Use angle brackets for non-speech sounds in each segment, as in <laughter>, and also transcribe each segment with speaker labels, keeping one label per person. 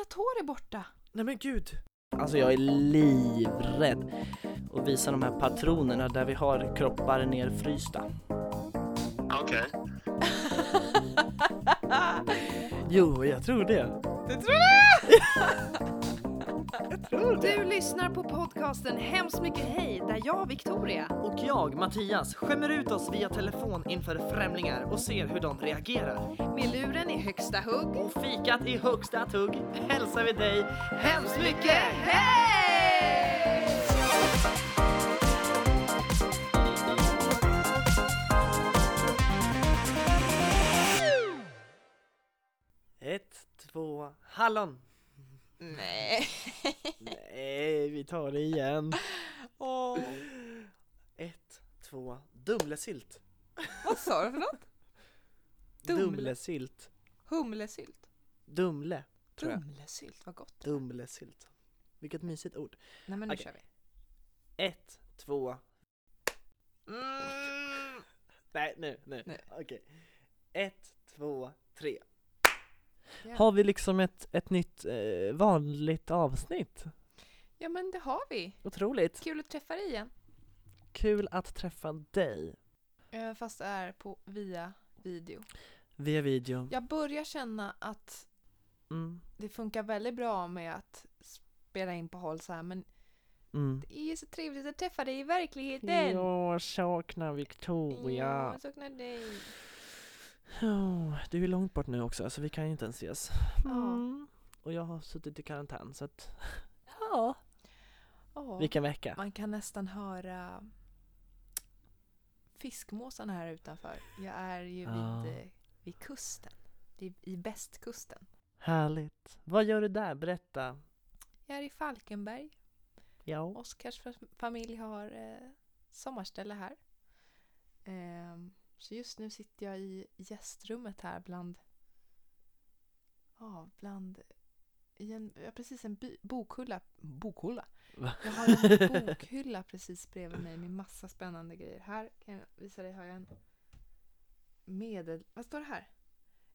Speaker 1: Mina tår är borta.
Speaker 2: Nej men gud! Alltså jag är livrädd att visa de här patronerna där vi har kroppar nerfrysta.
Speaker 3: Okej. <laughs>
Speaker 2: Jo, jag tror det.
Speaker 1: Du tror det? <laughs>
Speaker 2: Tror
Speaker 1: Du lyssnar på podcasten Hemskt mycket hej där jag, Victoria,
Speaker 2: Och jag, Mattias, skämmer ut oss via telefon inför främlingar och ser hur de reagerar.
Speaker 1: med luren i högsta hugg.
Speaker 2: Och fikat i högsta tugg hälsar vi dig
Speaker 1: Hemskt mycket hej!
Speaker 2: Ett, två, hallon!
Speaker 1: Nej.
Speaker 2: Nej, vi tar det igen.
Speaker 1: Åh.
Speaker 2: Ett, två, dumlesylt.
Speaker 1: Vad sa du för något? Dumle.
Speaker 2: Dumlesylt.
Speaker 1: Humlesylt.
Speaker 2: Dumle, tror jag.
Speaker 1: Dumlesylt, vad gott.
Speaker 2: Dumlesylt. Vilket mysigt ord.
Speaker 1: Nej men nu
Speaker 2: Okej.
Speaker 1: kör vi.
Speaker 2: Ett, två. Mm. Nej, nu, nu.
Speaker 1: Nu.
Speaker 2: Okej. Ett, två, tre.
Speaker 1: Ja.
Speaker 2: Har vi liksom ett, ett nytt eh, vanligt avsnitt?
Speaker 1: Ja men det har vi.
Speaker 2: Otroligt.
Speaker 1: Kul att träffa dig igen.
Speaker 2: Kul att träffa dig.
Speaker 1: Eh, Fast det är på via video.
Speaker 2: Via video.
Speaker 1: Jag börjar känna att
Speaker 2: Mm.
Speaker 1: det funkar väldigt bra med att spela in på håll så här men
Speaker 2: Mm.
Speaker 1: det är så trevligt att träffa dig i verkligheten.
Speaker 2: Jag saknar Victoria.
Speaker 1: Ja, jag saknar dig.
Speaker 2: Oh, du är långt bort nu också så vi kan ju inte ens ses. Mm. Och jag har suttit i karantän så att ja,
Speaker 1: Ja.
Speaker 2: vilken vecka.
Speaker 1: Man kan nästan höra fiskmåsarna här utanför. Jag är ju
Speaker 2: Ja.
Speaker 1: vid, eh, vid kusten. I bästkusten.
Speaker 2: Härligt. Vad gör du där? Berätta.
Speaker 1: Jag är i Falkenberg.
Speaker 2: Ja.
Speaker 1: Oskars fa- familj har eh, sommarställe här. Ehm, så just nu sitter jag i gästrummet här bland... Ja, bland... I en, ja, precis en by, bokhylla. Bokhylla? Jag har en <laughs> bokhylla precis bredvid mig med massa spännande grejer. Här kan jag visa dig har jag en medel... Vad står det här?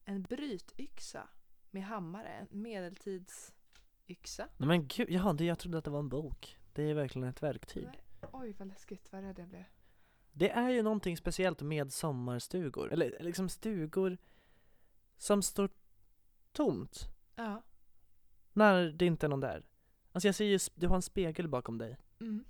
Speaker 1: En brytyxa med hammare. En medeltidsyxa.
Speaker 2: Nej men gud, jaha, det, jag trodde att det var en bok. Det är verkligen ett verktyg.
Speaker 1: Nej. Oj, vad läskigt. Vad rädd jag blev.
Speaker 2: Det är ju någonting speciellt med sommarstugor. Eller liksom stugor som står tomt
Speaker 1: Ja.
Speaker 2: när det inte är någon där. Alltså jag ser ju, du har en spegel bakom dig.
Speaker 1: Mm.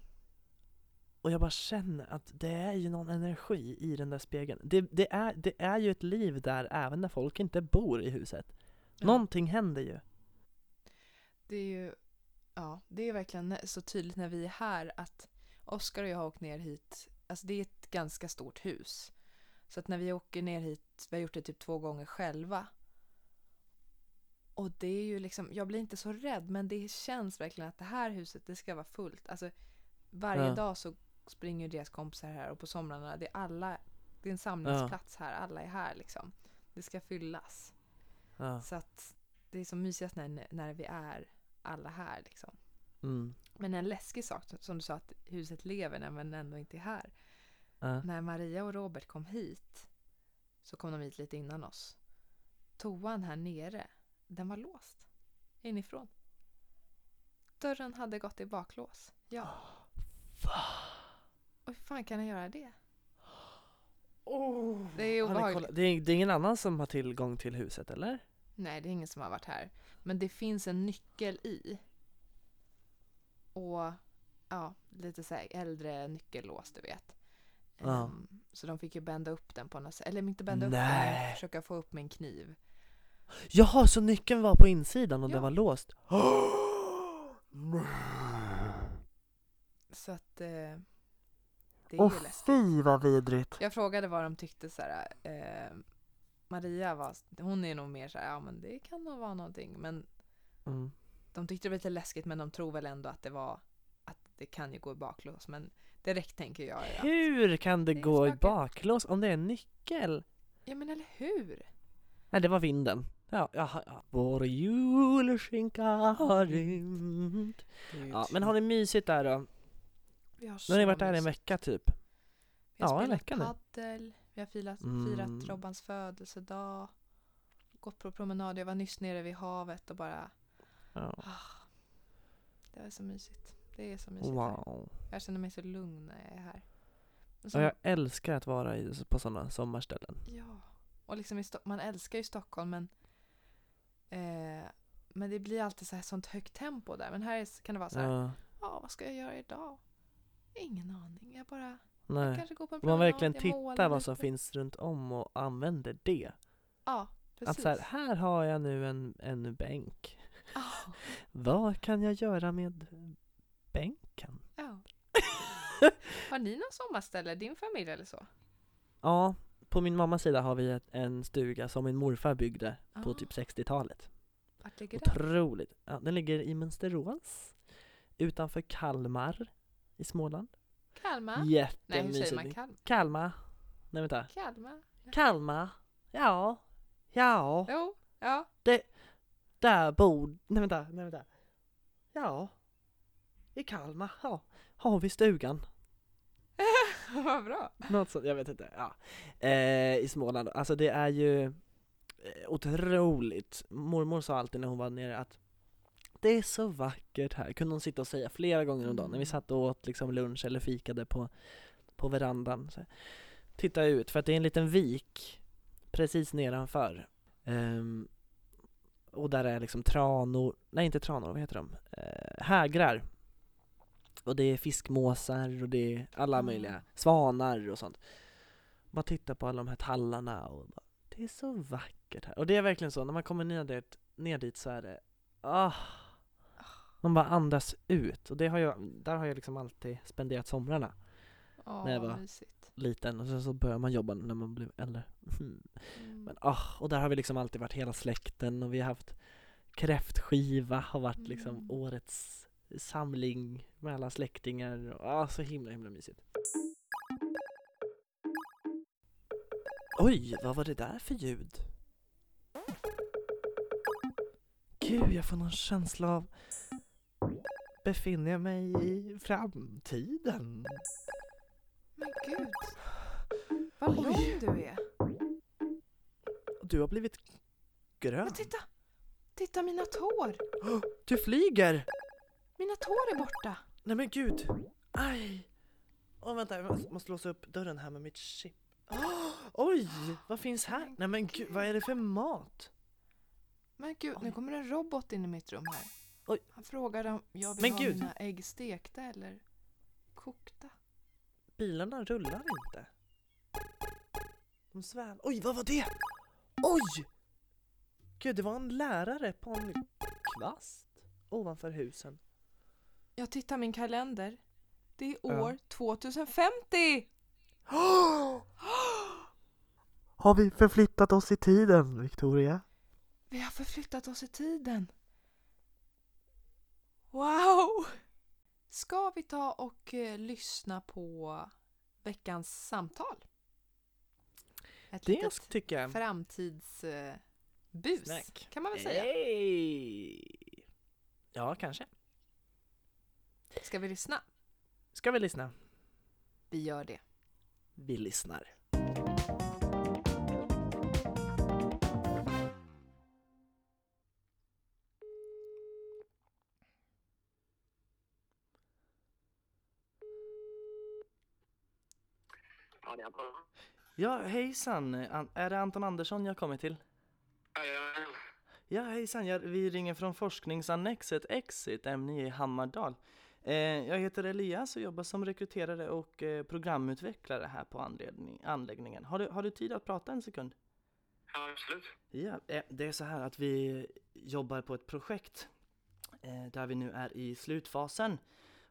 Speaker 2: Och jag bara känner att det är ju någon energi i den där spegeln. Det, det, är, det är ju ett liv där även när folk inte bor i huset.
Speaker 1: Ja.
Speaker 2: Någonting händer ju.
Speaker 1: Det är ju ja, det är verkligen så tydligt när vi är här att Oskar och jag har åkt ner hit. Alltså det är ett ganska stort hus. Så att när vi åker ner hit, vi har gjort det typ två gånger själva. Och det är ju liksom, jag blir inte så rädd men det känns verkligen att det här huset det ska vara fullt. Alltså varje
Speaker 2: Ja.
Speaker 1: dag så springer ju deras kompisar här och på somrarna, det är alla, det är en samlingsplats här, alla är här liksom. Det ska fyllas.
Speaker 2: Ja.
Speaker 1: Så att det är så mysigast när, när vi är alla här liksom.
Speaker 2: Mm.
Speaker 1: Men en läskig sak som du sa att huset lever när man ändå inte är här.
Speaker 2: Ja.
Speaker 1: När Maria och Robert kom hit så kom de hit lite innan oss. Toan här nere, den var låst inifrån. Dörren hade gått i baklås. Ja. <gasps> Och hur fan kan den göra det? <gasps> Det är obehagligt.
Speaker 2: det, är, det är ingen annan som har tillgång till huset eller?
Speaker 1: Nej, det är ingen som har varit här. Men det finns en nyckel i. Och ja, lite så här äldre nyckellås, du vet.
Speaker 2: Ja.
Speaker 1: Ehm, så de fick ju bända upp den på något sätt. Eller inte bända upp den, men försöka få upp en kniv.
Speaker 2: Jaha, så nyckeln var på insidan och
Speaker 1: Ja.
Speaker 2: den var låst? <gasps>
Speaker 1: Så att eh, det är
Speaker 2: Åh
Speaker 1: ju läskigt.
Speaker 2: fy vad vidrigt!
Speaker 1: Jag frågade vad de tyckte så här. Eh, Maria var, hon är nog mer så här, ja men det kan nog vara någonting. Men
Speaker 2: Mm.
Speaker 1: De tyckte det var lite läskigt men de tror väl ändå att det var att det kan ju gå i baklås. Men direkt tänker jag att,
Speaker 2: Hur kan det
Speaker 1: Det
Speaker 2: gå i baklås om det är en nyckel?
Speaker 1: ja men eller hur?
Speaker 2: Nej, det var vinden. Ja, jaha, ja. Vår julskinka har rymt. Ja, men har ni mysigt där då?
Speaker 1: Vi har
Speaker 2: Nu har ni
Speaker 1: så
Speaker 2: varit där en
Speaker 1: mysigt.
Speaker 2: vecka typ.
Speaker 1: Vi har
Speaker 2: Ja, en vecka nu.
Speaker 1: paddel, vi har firat,
Speaker 2: Mm.
Speaker 1: firat Robbans födelsedag, gått på promenad. Jag var nyss nere vid havet och bara
Speaker 2: Ja.
Speaker 1: Det är så mysigt. Det är så mysigt här.
Speaker 2: Wow.
Speaker 1: Jag känner mig så lugn när jag är här. Och sen-
Speaker 2: jag älskar att vara i, på sådana sommarställen.
Speaker 1: Ja, och liksom i Sto- man älskar ju Stockholm men eh, men det blir alltid så här sånt högt tempo där. Men här är- kan det vara så här, ja,
Speaker 2: Ja,
Speaker 1: vad ska jag göra idag? Ingen aning. Jag bara
Speaker 2: nej.
Speaker 1: kanske går på en
Speaker 2: Man
Speaker 1: promenad,
Speaker 2: verkligen
Speaker 1: jag
Speaker 2: tittar
Speaker 1: målar
Speaker 2: vad som
Speaker 1: lite.
Speaker 2: finns runt om och använder det.
Speaker 1: Ja, precis.
Speaker 2: Att så här, här har jag nu en, en bänk.
Speaker 1: Ja,
Speaker 2: Vad kan jag göra med bänken?
Speaker 1: ja. <laughs> Har ni någon sommarställe, din familj eller så?
Speaker 2: Ja, på min mammas sida har vi ett, en stuga som min morfar byggde på
Speaker 1: Ah.
Speaker 2: typ 60-talet.
Speaker 1: Vart ligger den?
Speaker 2: Otroligt. Ja, den ligger i Mönsterås. Utanför Kalmar i Småland.
Speaker 1: Kalmar? Nej, hur
Speaker 2: Jättemysigt.
Speaker 1: säger man Kalmar?
Speaker 2: Kalmar. Nej vänta.
Speaker 1: Kalmar?
Speaker 2: Kalmar. Ja. Ja.
Speaker 1: Jo, ja.
Speaker 2: Där bor... Nej vänta, nej vänta. Ja. I Kalmar, ja. Har vi stugan. <laughs>
Speaker 1: Vad bra.
Speaker 2: Något sånt, jag vet inte. Ja. Eh, I Småland. Alltså det är ju eh, otroligt. Mormor sa alltid när hon var nere att det är så vackert här, kunde hon sitta och säga flera gånger om dagen när vi
Speaker 1: Mm.
Speaker 2: satt och åt liksom lunch eller fikade på, på verandan. Så, titta ut, för att det är en liten vik precis nedanför. Ehm, och där är liksom tranor, nej inte tranor, vad heter de? Eh, hägrar. Och det är fiskmåsar och det är alla
Speaker 1: Mm.
Speaker 2: möjliga svanar och sånt. Bara titta på alla de här tallarna och bara, det är så vackert här. Och det är verkligen så, när man kommer ner dit, ner dit så är det, ah, man bara andas ut. Och det har jag, där har jag liksom alltid spenderat somrarna va?
Speaker 1: mysigt.
Speaker 2: Liten och sen så börjar man jobba när man blir äldre. Mm.
Speaker 1: Mm.
Speaker 2: Men ah, och där har vi liksom alltid varit hela släkten och vi har haft kräftskiva har varit liksom
Speaker 1: Mm.
Speaker 2: årets samling med alla släktingar och ah, så himla himla mysigt. Oj, vad var det där för ljud? Gud, jag får någon känsla av Befinner jag mig i framtiden?
Speaker 1: Men gud. Vad
Speaker 2: Oj.
Speaker 1: lång du är.
Speaker 2: Du har blivit grön.
Speaker 1: Men titta! Titta mina tår!
Speaker 2: Du flyger!
Speaker 1: Mina tår är borta!
Speaker 2: Nej men gud! Aj! Åh vänta, jag måste- måste låsa upp dörren här med mitt chip. Åh, oj! Vad finns här? Nej men gud, vad är det för mat?
Speaker 1: Men gud, nu kommer en robot in i mitt rum här.
Speaker 2: Oj.
Speaker 1: Han frågar om jag vill
Speaker 2: Men
Speaker 1: ha
Speaker 2: gud.
Speaker 1: mina ägg stekta eller kokta.
Speaker 2: Bilarna rullar inte. De svävar. Oj, vad var det? Oj! Gud, det var en lärare på en kvast ovanför husen.
Speaker 1: Jag tittar min kalender. Det är
Speaker 2: Ja.
Speaker 1: år 2050! <gasps>
Speaker 2: Har vi förflyttat oss i tiden, Victoria?
Speaker 1: Vi har förflyttat oss i tiden. Wow! Ska vi ta och eh, lyssna på veckans samtal? Ett
Speaker 2: Det
Speaker 1: litet
Speaker 2: tycker jag.
Speaker 1: framtidsbus bus,
Speaker 2: Snack.
Speaker 1: kan man väl säga.
Speaker 2: Hey. Ja, kanske.
Speaker 1: Ska vi lyssna?
Speaker 2: Ska vi lyssna?
Speaker 1: Vi gör det.
Speaker 2: Vi lyssnar.
Speaker 3: Ja,
Speaker 2: hejsan. An- Är det Anton Andersson jag kommer till?
Speaker 3: Ja,
Speaker 2: hejsan. Jag, vi ringer från forskningsannexet Exit, ämne i Hammardal. Eh, jag heter Elias och jobbar som rekryterare och eh, programutvecklare här på anläggningen. Har du, har du tid att prata en sekund?
Speaker 3: ja absolut.
Speaker 2: Ja, eh, det är så här att vi jobbar på ett projekt eh, där vi nu är i slutfasen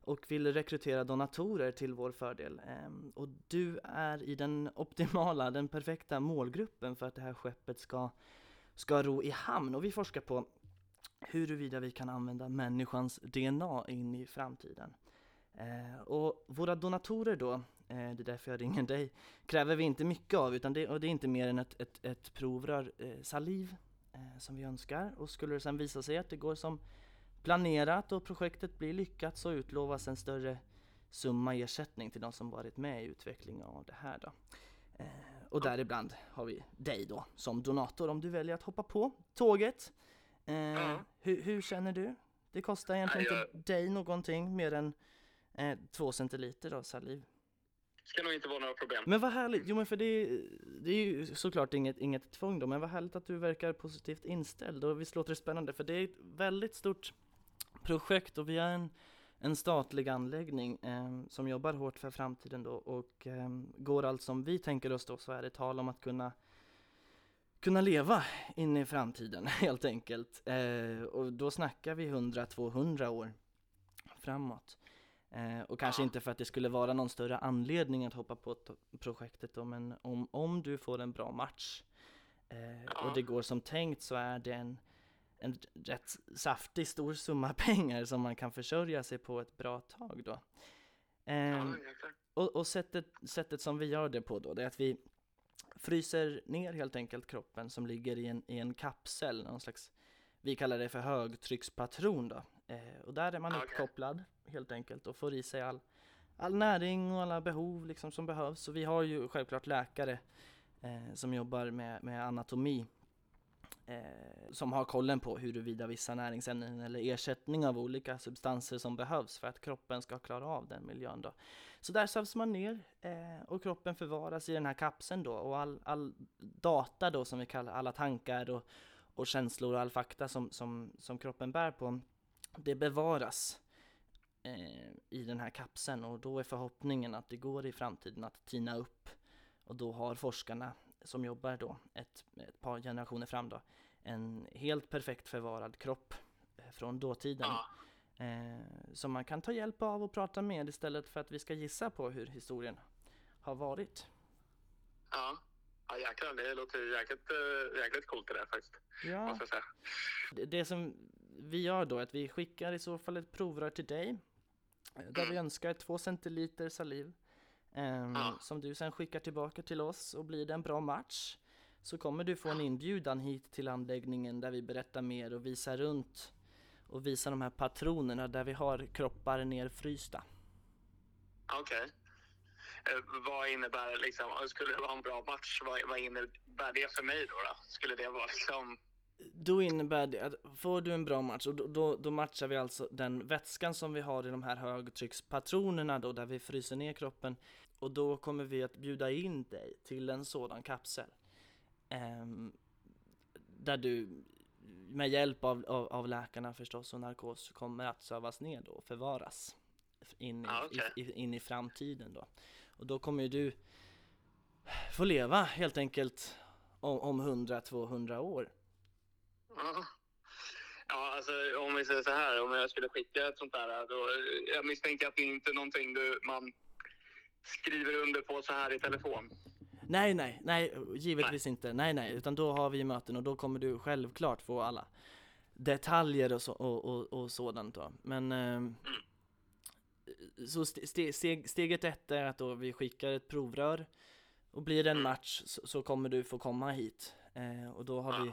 Speaker 2: och vill rekrytera donatorer till vår fördel. Ehm, och du är i den optimala, den perfekta målgruppen för att det här skeppet ska, ska ro i hamn. Och vi forskar på huruvida vi kan använda människans DNA in i framtiden. Ehm, och våra donatorer då, eh, det är därför jag ringer dig, kräver vi inte mycket av utan det, och det är inte mer än ett, ett, ett provrör eh, saliv eh, som vi önskar och skulle det sen visa sig att det går som planerat och projektet blir lyckat så utlovas en större summa ersättning till de som varit med i utvecklingen av det här då. Eh, och däribland har vi dig då som donator om du väljer att hoppa på tåget. Eh,
Speaker 3: Ja.
Speaker 2: hur, hur känner du? Det kostar egentligen
Speaker 3: Ja,
Speaker 2: inte dig någonting mer än eh, två centiliter av saliv.
Speaker 3: Ska nog inte vara några problem.
Speaker 2: Men vad härligt, jo men för det, är- det är ju såklart inget, inget tvång då, men vad härligt att du verkar positivt inställd och visst låter det spännande för det är ett väldigt stort projekt och vi är en, en statlig anläggning eh, som jobbar hårt för framtiden då och eh, går allt som vi tänker oss då så är det tal om att kunna kunna leva in i framtiden <laughs> helt enkelt. Eh, och då snackar vi 100-200 år framåt. Eh, och kanske inte för att det skulle vara någon större anledning att hoppa på projektet då, men om, om du får en bra match eh, och det går som tänkt så är det en, en rätt saftig stor summa <laughs> pengar som man kan försörja sig på ett bra tag då. Ehm, och, och sättet, sättet som vi gör det på då, det är att vi fryser ner helt enkelt kroppen som ligger i en, i en kapsel, någon slags, vi kallar det för högtryckspatron då. Eh, och där är man
Speaker 3: Okej.
Speaker 2: uppkopplad helt enkelt och får i sig all, all näring och alla behov liksom som behövs. Så vi har ju självklart läkare eh, som jobbar med, med anatomi Eh, som har kollen på huruvida vissa näringsämnen eller ersättning av olika substanser som behövs för att kroppen ska klara av den miljön då. Så där sövs man ner eh, och kroppen förvaras i den här kapseln då och all, all data då som vi kallar alla tankar och, och känslor och all fakta som, som, som kroppen bär på det bevaras eh, i den här kapseln och då är förhoppningen att det går i framtiden att tina upp och då har forskarna som jobbar då ett, ett par generationer fram då en helt perfekt förvarad kropp eh, från dåtiden
Speaker 3: Ja.
Speaker 2: eh, som man kan ta hjälp av och prata med istället för att vi ska gissa på hur historien har varit.
Speaker 3: Ja. Ja, jäklar. Det låter jäkligt, äh, jäkligt coolt det där faktiskt.
Speaker 2: Ja.
Speaker 3: Måste jag säga.
Speaker 2: Det, det som vi gör då är att vi skickar i så fall ett provrör till dig eh, där vi önskar två centiliter saliv
Speaker 3: Ja.
Speaker 2: som du sen skickar tillbaka till oss och blir det en bra match så kommer du få en inbjudan hit till anläggningen där vi berättar mer och visar runt och visar de här patronerna där vi har kroppar nerfrysta.
Speaker 3: Okej. Eh, vad innebär liksom, skulle det vara en bra match, vad, vad innebär det för mig då? då? Skulle det vara liksom,
Speaker 2: Då innebär det att får du en bra match, och då, då, då matchar vi alltså den vätskan som vi har i de här högtryckspatronerna då, där vi fryser ner kroppen. Och då kommer vi att bjuda in dig till en sådan kapsel. Ehm, där du med hjälp av, av, av läkarna förstås och narkos kommer att sövas ner då och förvaras in i,
Speaker 3: okej.
Speaker 2: i, i, in i framtiden då. Och då kommer ju du få leva helt enkelt om, om 100-200 år.
Speaker 3: Ja. Ja, alltså om vi säger så här, om jag skulle skicka ett sånt där, då, jag misstänker att det inte är någonting du, man skriver under på så här i telefon.
Speaker 2: Nej, nej, nej, givetvis inte. Nej, nej, utan då har vi möten och då kommer du självklart få alla detaljer och, så, och, och, och sådant då. Men ehm, så ste, ste, steg, steget ett är att då vi skickar ett provrör och blir det en match så, så kommer du få komma hit. Eh, och då har
Speaker 3: Ja.
Speaker 2: vi,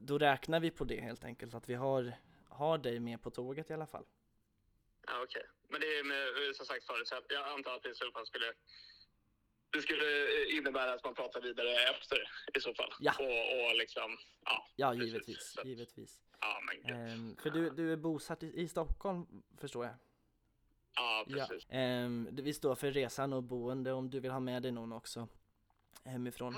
Speaker 2: då räknar vi på det helt enkelt, att vi har, har dig med på tåget i alla fall.
Speaker 3: Ja, okej. Men det är med, som sagt förut, så att jag antar att det i så fall skulle det skulle innebära att man pratar vidare efter i så fall.
Speaker 2: Ja.
Speaker 3: Och, och liksom, ja.
Speaker 2: Ja, givetvis, givetvis.
Speaker 3: Ja.
Speaker 2: Ehm, för du, du är bosatt i, i Stockholm, förstår jag?
Speaker 3: Ja,
Speaker 2: Ja,
Speaker 3: precis.
Speaker 2: ehm, det- vi står för resan och boende om du vill ha med dig någon också hemifrån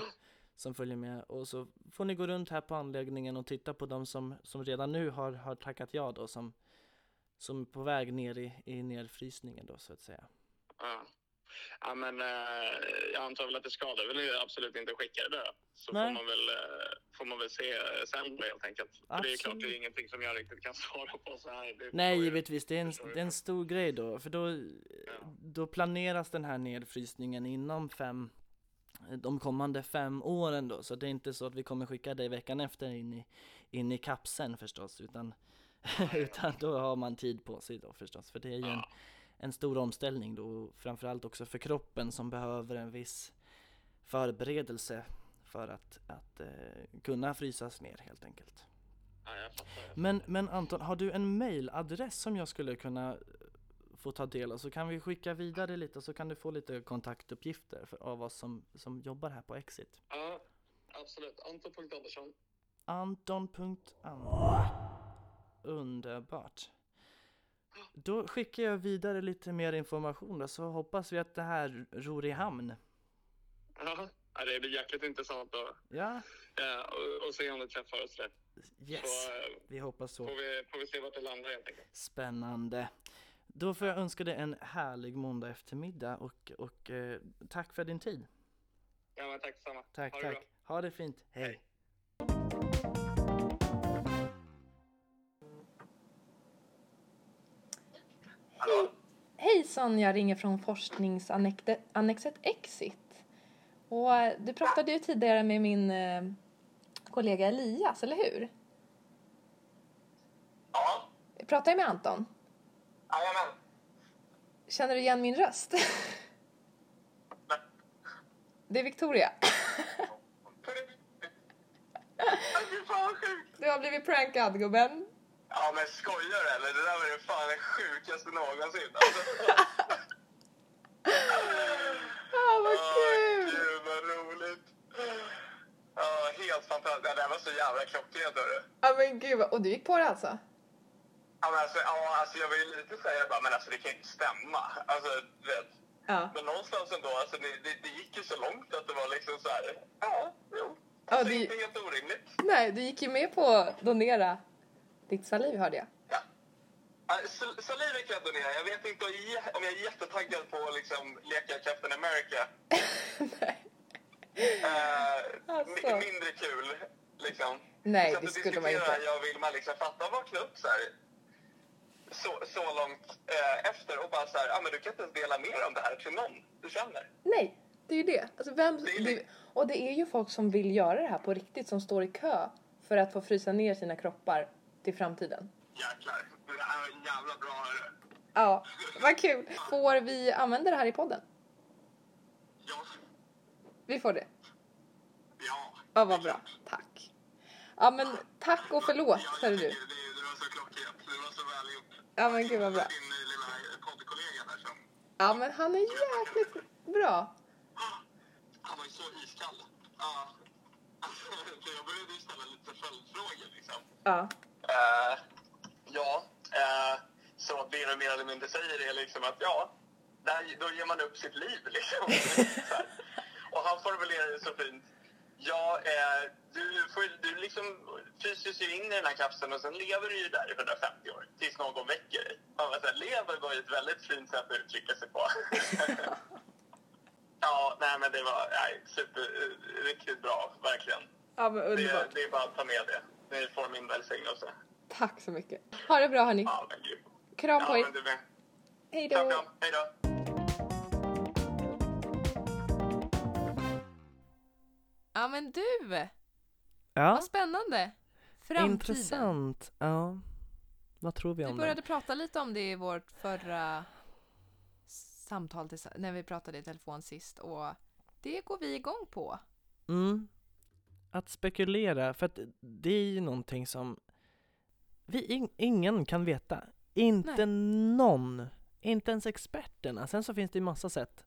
Speaker 2: som följer med och så får ni gå runt här på anläggningen och titta på de som, som redan nu har, har tackat ja då som, som är på väg ner i, i nedfrysningen då så att säga.
Speaker 3: Ja. Ja, men eh, jag antar väl att det skadar väl absolut inte att skicka det där. Så
Speaker 2: Nej.
Speaker 3: får man, väl, eh, får man väl se eh, sen helt enkelt. För det är klart, det är ingenting som jag riktigt kan <laughs> svara på så här.
Speaker 2: Nej givetvis, det är, en, det är en stor grej då för då,
Speaker 3: Ja.
Speaker 2: då planeras den här nedfrysningen inom fem de kommande fem åren då, så det är inte så att vi kommer skicka dig veckan efter in i, in i kapseln förstås, utan, <laughs> utan då har man tid på sig då förstås, för det är ju en, en stor omställning då, framförallt också för kroppen som behöver en viss förberedelse för att, att eh, kunna frysas ner helt enkelt.
Speaker 3: Ja, jag fattar.
Speaker 2: Men, men Anton, har du en mailadress som jag skulle kunna få ta del av så kan vi skicka vidare lite så kan du få lite kontaktuppgifter för, av oss som, som jobbar här på Exit.
Speaker 3: Ja, absolut. Anton.Andersson
Speaker 2: Anton.anna. Underbart. Då skickar jag vidare lite mer information då, så hoppas vi att det här ror i hamn.
Speaker 3: Ja, ja, det blir jäkligt intressant att
Speaker 2: Ja,
Speaker 3: eh, och, och se om det träffar oss rätt.
Speaker 2: yes.
Speaker 3: Så eh,
Speaker 2: Vi hoppas så.
Speaker 3: får, vi, får vi se vart det landar helt enkelt.
Speaker 2: Spännande. Då får jag önska dig en härlig måndag eftermiddag och, och eh, tack för din tid.
Speaker 3: Ja, men tack detsamma.
Speaker 2: Tack,
Speaker 3: Ha det
Speaker 2: tack. Ha det fint. Hej.
Speaker 3: Hallå?
Speaker 1: Hejsan, jag ringer från forskningsannexet Exit. Och eh, du pratade ju tidigare med min eh, kollega Elias, eller hur?
Speaker 3: Ja,
Speaker 1: Pratar jag med Anton?
Speaker 3: Jajamän.
Speaker 1: Känner du igen min röst? Det är Victoria. Du har blivit prankad, gubben.
Speaker 3: Ja men skojar du eller? Det där var ju fan det sjukaste någonsin. Alltså, <laughs>
Speaker 1: Ah, vad kul!
Speaker 3: Gud vad roligt. Ja, helt fantastiskt. Det här var så jävla klockrent hörru.
Speaker 1: Ja, men gud. Och du gick på det alltså?
Speaker 3: Ja, men alltså, ja, alltså jag ju lite jag bara, men alltså det kan ju inte stämma. Alltså, vet.
Speaker 1: Ja.
Speaker 3: Men någonstans ändå, alltså det, det, det gick ju så långt att det var liksom så här. ja, jo.
Speaker 1: Ja,
Speaker 3: Alltså,
Speaker 1: det-
Speaker 3: inte helt orimligt.
Speaker 1: Nej, du gick ju med på att donera ditt saliv, hörde jag.
Speaker 3: Ja. Ja, sal- Saliven kan jag donera. Jag vet inte om jag är- jättetaggad på att liksom leka Captain America. <laughs>
Speaker 1: Nej.
Speaker 3: Eh,
Speaker 1: Alltså.
Speaker 3: mi- mindre kul, liksom.
Speaker 1: Nej, det skulle man inte.
Speaker 3: Jag vill man liksom fatta, vakna upp så här. Så, så långt eh, efter och bara så här, ah, men du kan inte ens dela med dig om det här till någon du känner.
Speaker 1: Nej, det är ju det. Alltså, vem,
Speaker 3: Det är
Speaker 1: det, och det är ju folk som vill göra det här på riktigt som står i kö för att få frysa ner sina kroppar till framtiden.
Speaker 3: Jäklar. Det här var jävla bra. hörru.
Speaker 1: Ja, vad kul. Får vi använda det här i podden?
Speaker 3: Ja.
Speaker 1: Vi får det.
Speaker 3: Ja.
Speaker 1: Ja, vad bra. Tack. Ja, men tack och förlåt, hörru
Speaker 3: tycker
Speaker 1: du.
Speaker 3: Så klockrent. Det var så väl gjort.
Speaker 1: Ja, men gud vad bra.
Speaker 3: Din eh, lilla poddkollega där som...
Speaker 1: Ja, men han är jäkligt bra.
Speaker 3: Han var ju så iskall. Ja. <laughs> Så jag började ju ställa lite följdfrågor liksom.
Speaker 1: Ja.
Speaker 3: Eh, ja, eh, så det de mer eller mindre säger är liksom att ja, där, då ger man upp sitt liv liksom. <laughs> Och han formulerar det så fint. Ja, eh, du, får, du liksom fryses ju in i den här kapseln och sen lever du ju där i 150 år tills någon väcker dig. Man bara, så här, lever var ju ett väldigt fint sätt att uttrycka sig på. <laughs> ja, nej men det var nej, super, eh, riktigt bra, verkligen.
Speaker 1: Ja, men
Speaker 3: Det,
Speaker 1: underbart.
Speaker 3: det är bara att ta med det. Ni får min välsignelse.
Speaker 1: Tack så mycket. Ha det bra, hörni.
Speaker 3: Ja, men gud.
Speaker 1: Kram på
Speaker 3: Ja,
Speaker 1: er.
Speaker 3: men du med.
Speaker 1: Hej
Speaker 3: Kram,
Speaker 1: då.
Speaker 3: kram. Hej då.
Speaker 1: Ja, men du.
Speaker 2: Ja,
Speaker 1: Vad spännande. Framtiden.
Speaker 2: intressant. Ja, vad tror vi
Speaker 1: Vi
Speaker 2: om
Speaker 1: började
Speaker 2: det?
Speaker 1: prata lite om det i vårt förra samtal när vi pratade i telefon sist och det går vi igång på.
Speaker 2: Mm. Att spekulera, för att det är ju någonting som vi in, ingen kan veta. Inte någon. Inte ens experterna. Sen så finns det ju massa sätt.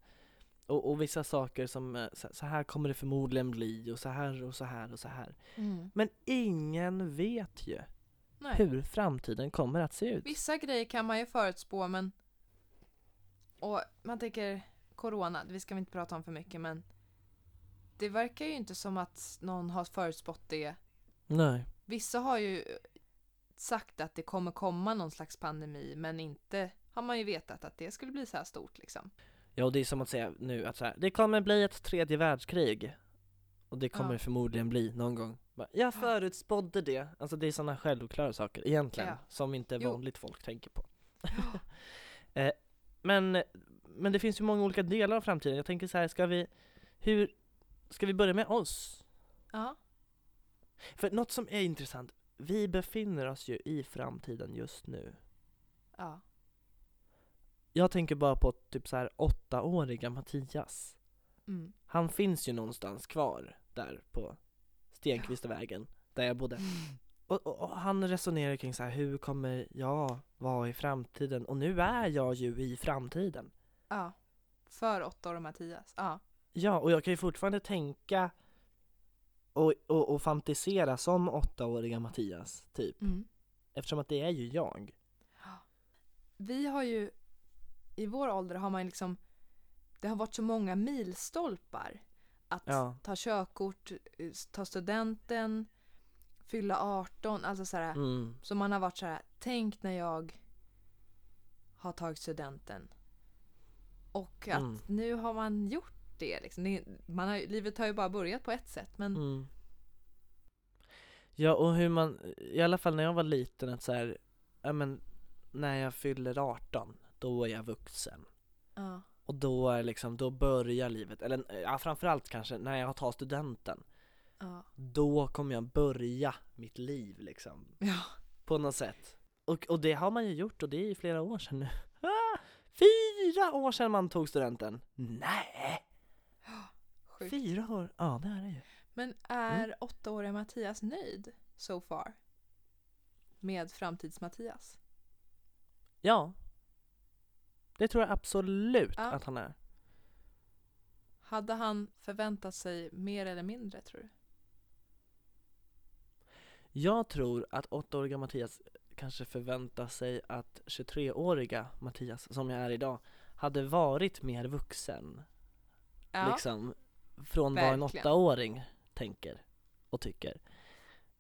Speaker 2: Och, och vissa saker som eh, så, här kommer det förmodligen bli och så här och så här och så här. Men ingen vet ju
Speaker 1: Nej.
Speaker 2: hur framtiden kommer att se ut.
Speaker 1: Vissa grejer kan man ju förutspå men och man tänker corona, vi ska vi inte prata om för mycket men det verkar ju inte som att någon har förutspått det.
Speaker 2: Nej.
Speaker 1: Vissa har ju sagt att det kommer komma någon slags pandemi men inte har man ju vetat att det skulle bli så här stort liksom.
Speaker 2: Ja, det är som att säga nu att så här, det kommer bli ett tredje världskrig. Och det kommer
Speaker 1: Ja.
Speaker 2: förmodligen bli någon gång. Bara, Jag förutspådde det. Alltså det är sådana självklara saker egentligen,
Speaker 1: Ja.
Speaker 2: som inte
Speaker 1: Jo.
Speaker 2: vanligt folk tänker på. <laughs> eh, men, men det finns ju många olika delar av framtiden. Jag tänker så här, ska vi, hur, ska vi börja med oss?
Speaker 1: Ja.
Speaker 2: För något som är intressant, vi befinner oss ju i framtiden just nu.
Speaker 1: Ja.
Speaker 2: Jag tänker bara på typ så här åttaåriga Mattias.
Speaker 1: Mm.
Speaker 2: Han finns ju någonstans kvar där på Stenkvistavägen, där jag bodde. Och, och, och han resonerar kring så här, hur kommer jag vara i framtiden? Och nu är jag ju i framtiden.
Speaker 1: Ja. För åtta år och Mattias. Ja.
Speaker 2: Ja, och jag kan ju fortfarande tänka och, och, och fantisera som åttaåriga Mattias, typ.
Speaker 1: Mm.
Speaker 2: Eftersom att det är ju jag.
Speaker 1: Vi har ju, i vår ålder har man liksom, det har varit så många milstolpar. Att
Speaker 2: Ja.
Speaker 1: ta körkort, eh, ta studenten, fylla 18, alltså så här.
Speaker 2: Mm.
Speaker 1: Så man har varit så här, tänk när jag har tagit studenten. Och att
Speaker 2: Mm.
Speaker 1: nu har man gjort det. Liksom. det man har, livet har ju bara börjat på ett sätt. Men
Speaker 2: Mm. Ja, och hur man, i alla fall när jag var liten, att så här, ja men, när jag fyller 18, då är jag vuxen.
Speaker 1: ja,
Speaker 2: Och då är liksom, då börjar livet, eller ja, framförallt kanske när jag tar studenten.
Speaker 1: ja,
Speaker 2: Då kommer jag börja mitt liv liksom,
Speaker 1: ja.
Speaker 2: på något sätt. Och, och det har man ju gjort och det är ju flera år sedan nu. Ah, fyra år sedan man tog studenten! Nej!
Speaker 1: Sjukt.
Speaker 2: Fyra år? Ja det är det ju.
Speaker 1: Men är åttaåriga Mattias nöjd so far? Med framtids-Mattias?
Speaker 2: Ja. Det tror jag absolut
Speaker 1: Ja.
Speaker 2: att han är.
Speaker 1: Hade han förväntat sig mer eller mindre tror du?
Speaker 2: Jag tror att åttaåriga Mattias kanske förväntar sig att 23-åriga Mattias, som jag är idag, hade varit mer vuxen.
Speaker 1: Ja,
Speaker 2: Liksom, från vad en
Speaker 1: verkligen.
Speaker 2: åttaåring tänker och tycker.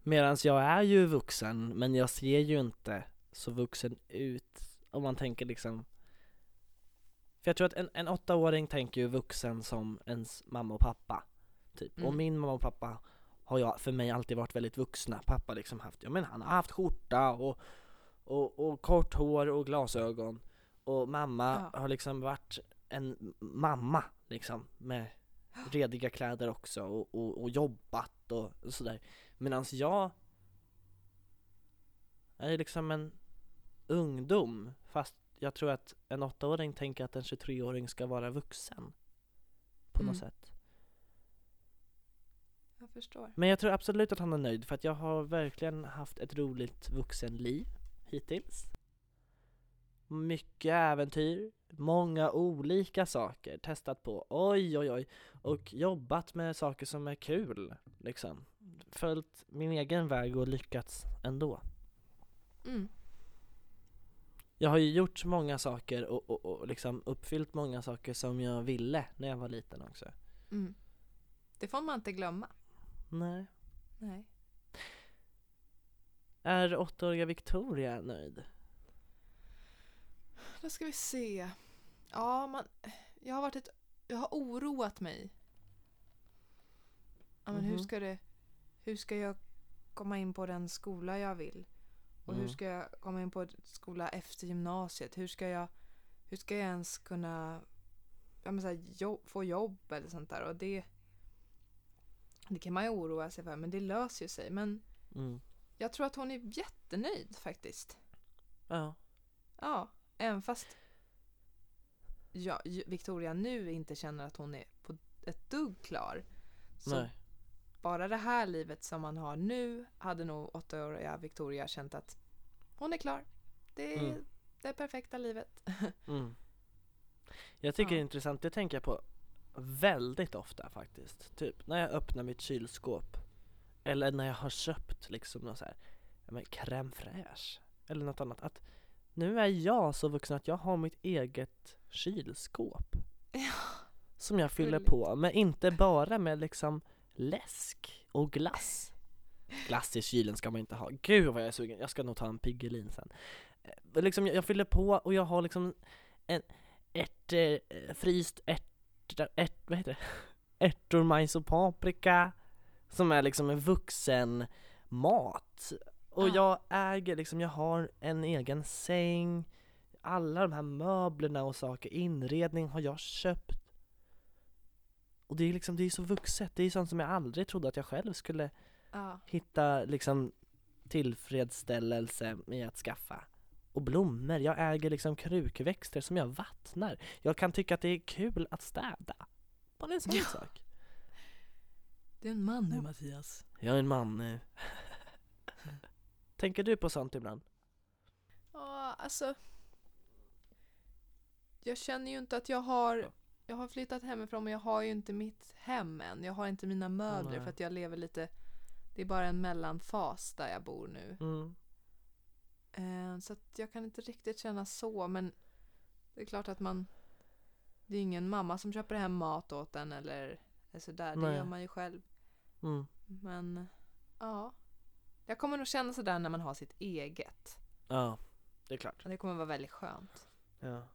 Speaker 2: Medan jag är ju vuxen, men jag ser ju inte så vuxen ut om man tänker liksom För jag tror att en, en åttaåring tänker ju vuxen som ens mamma och pappa Typ, och
Speaker 1: Mm.
Speaker 2: min mamma och pappa har jag för mig alltid varit väldigt vuxna Pappa liksom haft, ja men han har haft skjorta och, och, och kort hår och glasögon Och mamma
Speaker 1: Ja.
Speaker 2: har liksom varit en mamma liksom med rediga kläder också och, och, och jobbat och sådär Medan jag är liksom en ungdom fast jag tror att en åttaåring tänker att en 23-åring ska vara vuxen. På något
Speaker 1: Mm.
Speaker 2: sätt.
Speaker 1: Jag förstår.
Speaker 2: Men jag tror absolut att han är nöjd för att jag har verkligen haft ett roligt vuxenliv hittills. Mycket äventyr, många olika saker, testat på, oj oj oj. Och jobbat med saker som är kul, liksom. Följt min egen väg och lyckats ändå.
Speaker 1: Mm.
Speaker 2: Jag har ju gjort många saker och, och, och liksom uppfyllt många saker som jag ville när jag var liten också
Speaker 1: Mm. Det får man inte glömma.
Speaker 2: Nej
Speaker 1: Nej.
Speaker 2: Är åttaåriga Victoria nöjd?
Speaker 1: Då ska vi se. Ja, man, jag har varit ett, jag har oroat mig. Ja, men hur
Speaker 2: Mhm.
Speaker 1: ska det, hur ska jag komma in på den skola jag vill? Och hur
Speaker 2: Mm.
Speaker 1: ska jag komma in på skola efter gymnasiet? Hur ska jag, hur ska jag ens kunna ja, men så här, jobb, få jobb eller sånt där? Och det, det kan man ju oroa sig för, men det löser ju sig. Men
Speaker 2: Mm.
Speaker 1: jag tror att hon är jättenöjd faktiskt.
Speaker 2: Ja
Speaker 1: Ja, även fast ja, Victoria nu inte känner att hon är på ett dugg klar. Så
Speaker 2: Nej
Speaker 1: bara det här livet som man har nu hade nog åttaåriga Victoria känt att hon är klar. Det är
Speaker 2: Mm.
Speaker 1: det perfekta livet. <laughs>
Speaker 2: Mm. Jag tycker
Speaker 1: Ja.
Speaker 2: det är intressant, det tänker jag på väldigt ofta faktiskt. Typ när jag öppnar mitt kylskåp. Eller när jag har köpt liksom något så här, men crème fraîche. Eller något annat. Att nu är jag så vuxen att jag har mitt eget kylskåp. <laughs>
Speaker 1: Ja.
Speaker 2: Som jag fyller
Speaker 1: Gulligt.
Speaker 2: på, men inte bara med liksom läsk och glass. Glass i kylen ska man inte ha. Gud vad jag är sugen, jag ska nog ta en Piggelin sen. Eh, Liksom, jag, jag fyller på och jag har liksom en ärt, eh, fryst ärt, ärt, vad heter det? <laughs> Ärtor, majs och paprika. Som är liksom en vuxen mat. Och
Speaker 1: Ja.
Speaker 2: jag äger liksom, jag har en egen säng. Alla de här möblerna och saker, inredning har jag köpt. Och det är liksom, det är så vuxet, det är sånt som jag aldrig trodde att jag själv skulle
Speaker 1: Ja.
Speaker 2: hitta liksom tillfredsställelse med att skaffa. Och blommor, jag äger liksom krukväxter som jag vattnar. Jag kan tycka att det är kul att städa. Bara en sån
Speaker 1: Ja.
Speaker 2: sak.
Speaker 1: Det är en man nu Mattias.
Speaker 2: Jag är en man nu. Tänker du på sånt ibland?
Speaker 1: Ja, alltså. Jag känner ju inte att jag har jag har flyttat hemifrån men jag har ju inte mitt hem än. Jag har inte mina möbler
Speaker 2: Nej.
Speaker 1: för att jag lever lite, det är bara en mellanfas där jag bor nu.
Speaker 2: Mm.
Speaker 1: Eh, så att jag kan inte riktigt känna så men det är klart att man, det är ingen mamma som köper hem mat åt en eller sådär, det
Speaker 2: Nej.
Speaker 1: gör man ju själv.
Speaker 2: Mm.
Speaker 1: Men ja, jag kommer nog känna sådär när man har sitt eget.
Speaker 2: Ja, det är klart.
Speaker 1: Och det kommer vara väldigt skönt.
Speaker 2: Ja.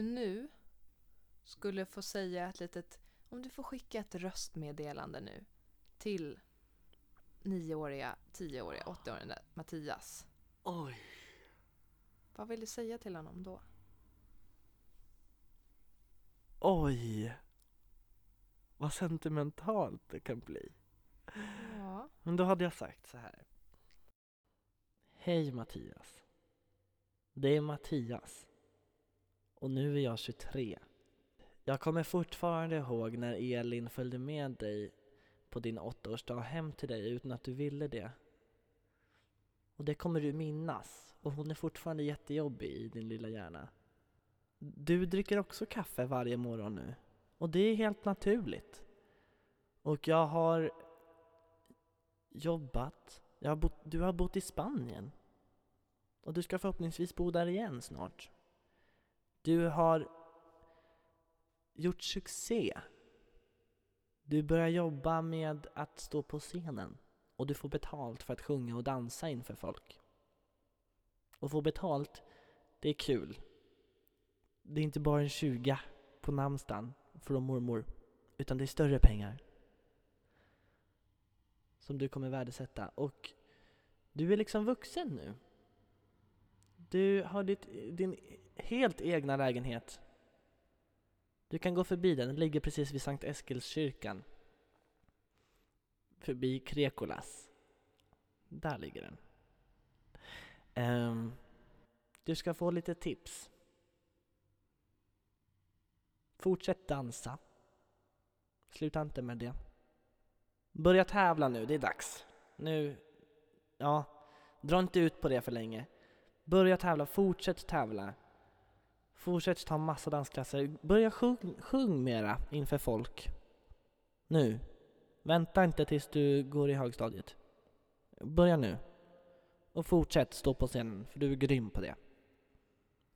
Speaker 1: Du nu skulle få säga ett litet, om du får skicka ett röstmeddelande nu till nioåriga, tioåriga, åttaåriga Mattias.
Speaker 2: Oj.
Speaker 1: Vad vill du säga till honom då?
Speaker 2: Oj. Vad sentimentalt det kan bli.
Speaker 1: Ja.
Speaker 2: Men då hade jag sagt så här. Hej Mattias. Det är Mattias. Och nu är jag 23. Jag kommer fortfarande ihåg när Elin följde med dig på din åttaårsdag hem till dig utan att du ville det. Och det kommer du minnas. Och hon är fortfarande jättejobbig i din lilla hjärna. Du dricker också kaffe varje morgon nu. Och det är helt naturligt. Och jag har jobbat. Jag har bott, du har bott i Spanien. Och du ska förhoppningsvis bo där igen snart. Du har gjort succé. Du börjar jobba med att stå på scenen. Och du får betalt för att sjunga och dansa inför folk. Och få betalt, det är kul. Det är inte bara en 20 på namnsdagen från mormor. Utan det är större pengar som du kommer värdesätta. Och du är liksom vuxen nu. Du har ditt, din helt egna lägenhet. Du kan gå förbi den, den ligger precis vid Sankt Eskilskyrkan. Förbi Krekolas. Där ligger den. Um, du ska få lite tips. Fortsätt dansa. Sluta inte med det. Börja tävla nu, det är dags. Nu, ja, dra inte ut på det för länge. Börja tävla, fortsätt tävla. Fortsätt ta massa dansklasser. Börja sjung, sjung mera inför folk. Nu. Vänta inte tills du går i högstadiet. Börja nu. Och fortsätt stå på scenen, för du är grym på det.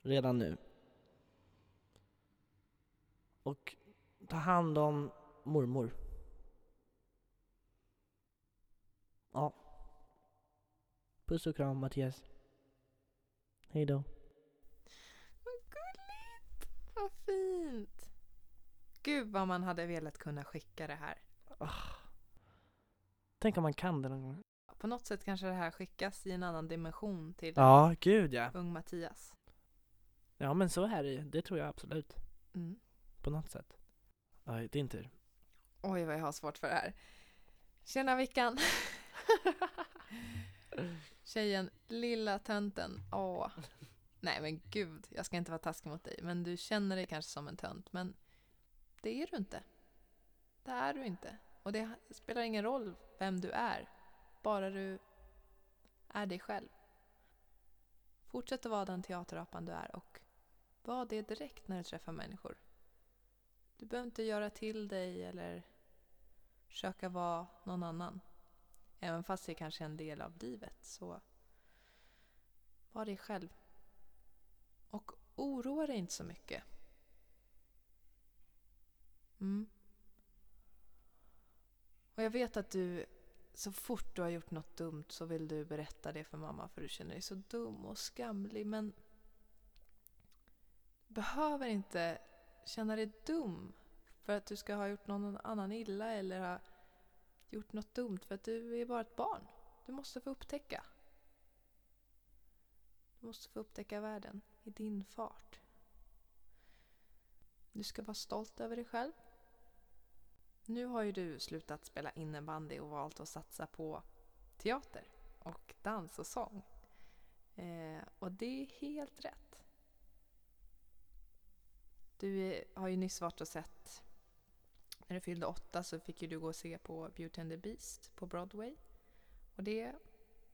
Speaker 2: Redan nu. Och ta hand om mormor. Ja. Puss och kram Mattias. Hej då.
Speaker 1: Vad gulligt! Vad fint! Gud vad man hade velat kunna skicka det här.
Speaker 2: Tänk om man kan det någon gång.
Speaker 1: På något sätt kanske det här skickas i en annan dimension till
Speaker 2: Ja, gud ja.
Speaker 1: ung Mattias.
Speaker 2: Ja men så är det ju. Det tror jag absolut.
Speaker 1: Mm.
Speaker 2: På något sätt. Ja, din tur.
Speaker 1: Oj vad jag har svårt för det här. Tjena Vickan! <laughs> Tjejen, lilla tönten. Åh. Nej men gud, jag ska inte vara taskig mot dig. Men du känner dig kanske som en tönt. Men det är du inte. Det är du inte. Och det spelar ingen roll vem du är. Bara du är dig själv. Fortsätt att vara den teaterapan du är och var det direkt när du träffar människor. Du behöver inte göra till dig eller försöka vara någon annan. Även fast det är kanske är en del av livet så var dig själv. Och oroa dig inte så mycket. Mm. Och jag vet att du, så fort du har gjort något dumt så vill du berätta det för mamma för du känner dig så dum och skamlig men du behöver inte känna dig dum för att du ska ha gjort någon annan illa eller ha gjort något dumt för att du är bara ett barn. Du måste få upptäcka. Du måste få upptäcka världen i din fart. Du ska vara stolt över dig själv. Nu har ju du slutat spela innebandy och valt att satsa på teater och dans och sång. Eh, och det är helt rätt. Du har ju nyss varit och sett, när du fyllde åtta så fick ju du gå och se på Beauty and the Beast på Broadway. Och det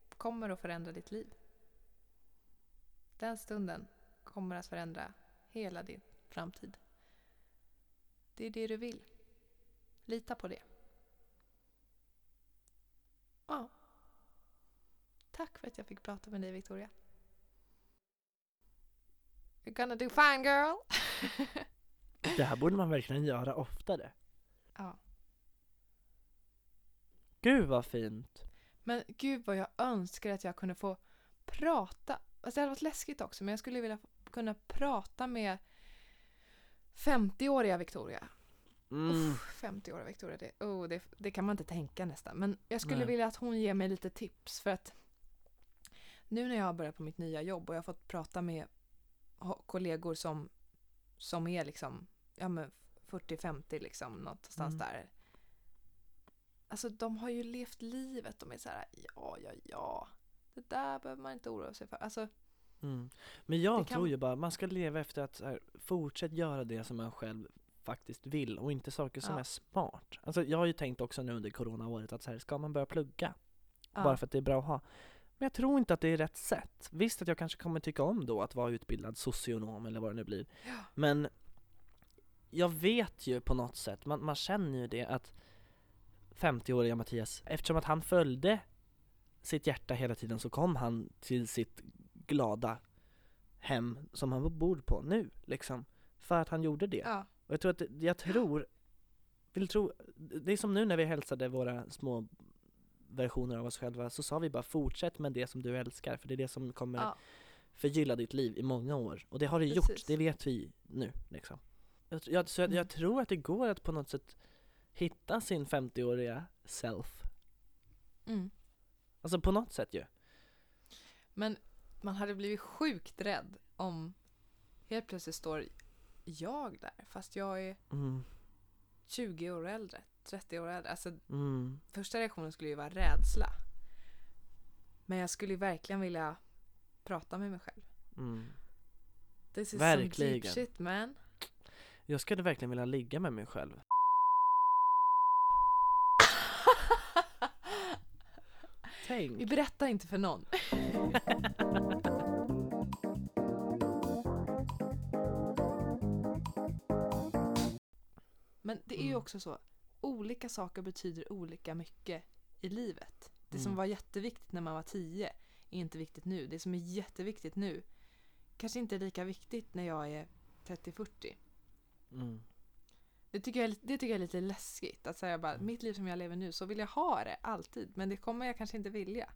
Speaker 1: kommer att förändra ditt liv. Den stunden kommer att förändra hela din framtid. Det är det du vill. Lita på det. Ja. Tack för att jag fick prata med dig Victoria. You're gonna do fine girl! <laughs>
Speaker 2: Det här borde man verkligen göra oftare.
Speaker 1: ja.
Speaker 2: Gud vad fint.
Speaker 1: Men gud vad jag önskar att jag kunde få prata. Alltså det hade varit läskigt också men jag skulle vilja kunna prata med 50-åriga Victoria.
Speaker 2: Mm.
Speaker 1: Uff, 50-åriga Victoria, det, oh, det, det kan man inte tänka nästan. Men jag skulle
Speaker 2: Nej.
Speaker 1: vilja att hon ger mig lite tips för att nu när jag har börjat på mitt nya jobb och jag har fått prata med kollegor som, som är liksom ja, men 40-50 liksom någonstans
Speaker 2: Mm.
Speaker 1: där. Alltså de har ju levt livet. De är så här, ja, ja, ja. Det där behöver man inte oroa sig för. Alltså,
Speaker 2: Mm. Men jag
Speaker 1: kan-
Speaker 2: tror ju bara man ska leva efter att så här, fortsätt göra det som man själv faktiskt vill och inte saker som
Speaker 1: Ja.
Speaker 2: är smart. Alltså jag har ju tänkt också nu under coronaåret att så här, ska man börja plugga
Speaker 1: ja.
Speaker 2: bara för att det är bra att ha. Men jag tror inte att det är rätt sätt. Visst att jag kanske kommer tycka om då att vara utbildad socionom eller vad det nu blir.
Speaker 1: Ja.
Speaker 2: Men jag vet ju på något sätt, man, man känner ju det att 50-åriga Mattias, eftersom att han följde sitt hjärta hela tiden så kom han till sitt glada hem som han bor på nu liksom. För att han gjorde det.
Speaker 1: Ja,
Speaker 2: Och jag tror att, jag tror, vill tro, det är som nu när vi hälsade våra små versioner av oss själva så sa vi bara fortsätt med det som du älskar för det är det som kommer
Speaker 1: ja,
Speaker 2: förgylla ditt liv i många år. Och det har det gjort,
Speaker 1: Precis.
Speaker 2: det vet vi nu liksom. Jag, jag, så jag,
Speaker 1: Mm.
Speaker 2: jag tror att det går att på något sätt hitta sin 50-åriga self.
Speaker 1: mm.
Speaker 2: Alltså på något sätt ju.
Speaker 1: Men man hade blivit sjukt rädd om helt plötsligt står jag där fast jag är
Speaker 2: Mm,
Speaker 1: 20 år äldre, 30 år äldre. Alltså
Speaker 2: mm,
Speaker 1: första reaktionen skulle ju vara rädsla. Men jag skulle ju verkligen vilja prata med mig själv.
Speaker 2: mm.
Speaker 1: This is
Speaker 2: Verkligen.
Speaker 1: some deep shit man.
Speaker 2: Jag skulle verkligen vilja ligga med mig själv.
Speaker 1: Vi
Speaker 2: Tänk!
Speaker 1: berättar inte för någon. <laughs> Men det är ju
Speaker 2: Mm.
Speaker 1: också så. Olika saker betyder olika mycket i livet. Det som
Speaker 2: Mm.
Speaker 1: var jätteviktigt när man var 10 är inte viktigt nu. Det som är jätteviktigt nu kanske inte är lika viktigt när jag är 30-40.
Speaker 2: Mm.
Speaker 1: Det tycker, jag, det tycker jag är lite läskigt. Att säga bara, mitt liv som jag lever nu, så vill jag ha det alltid. Men det kommer jag kanske inte vilja.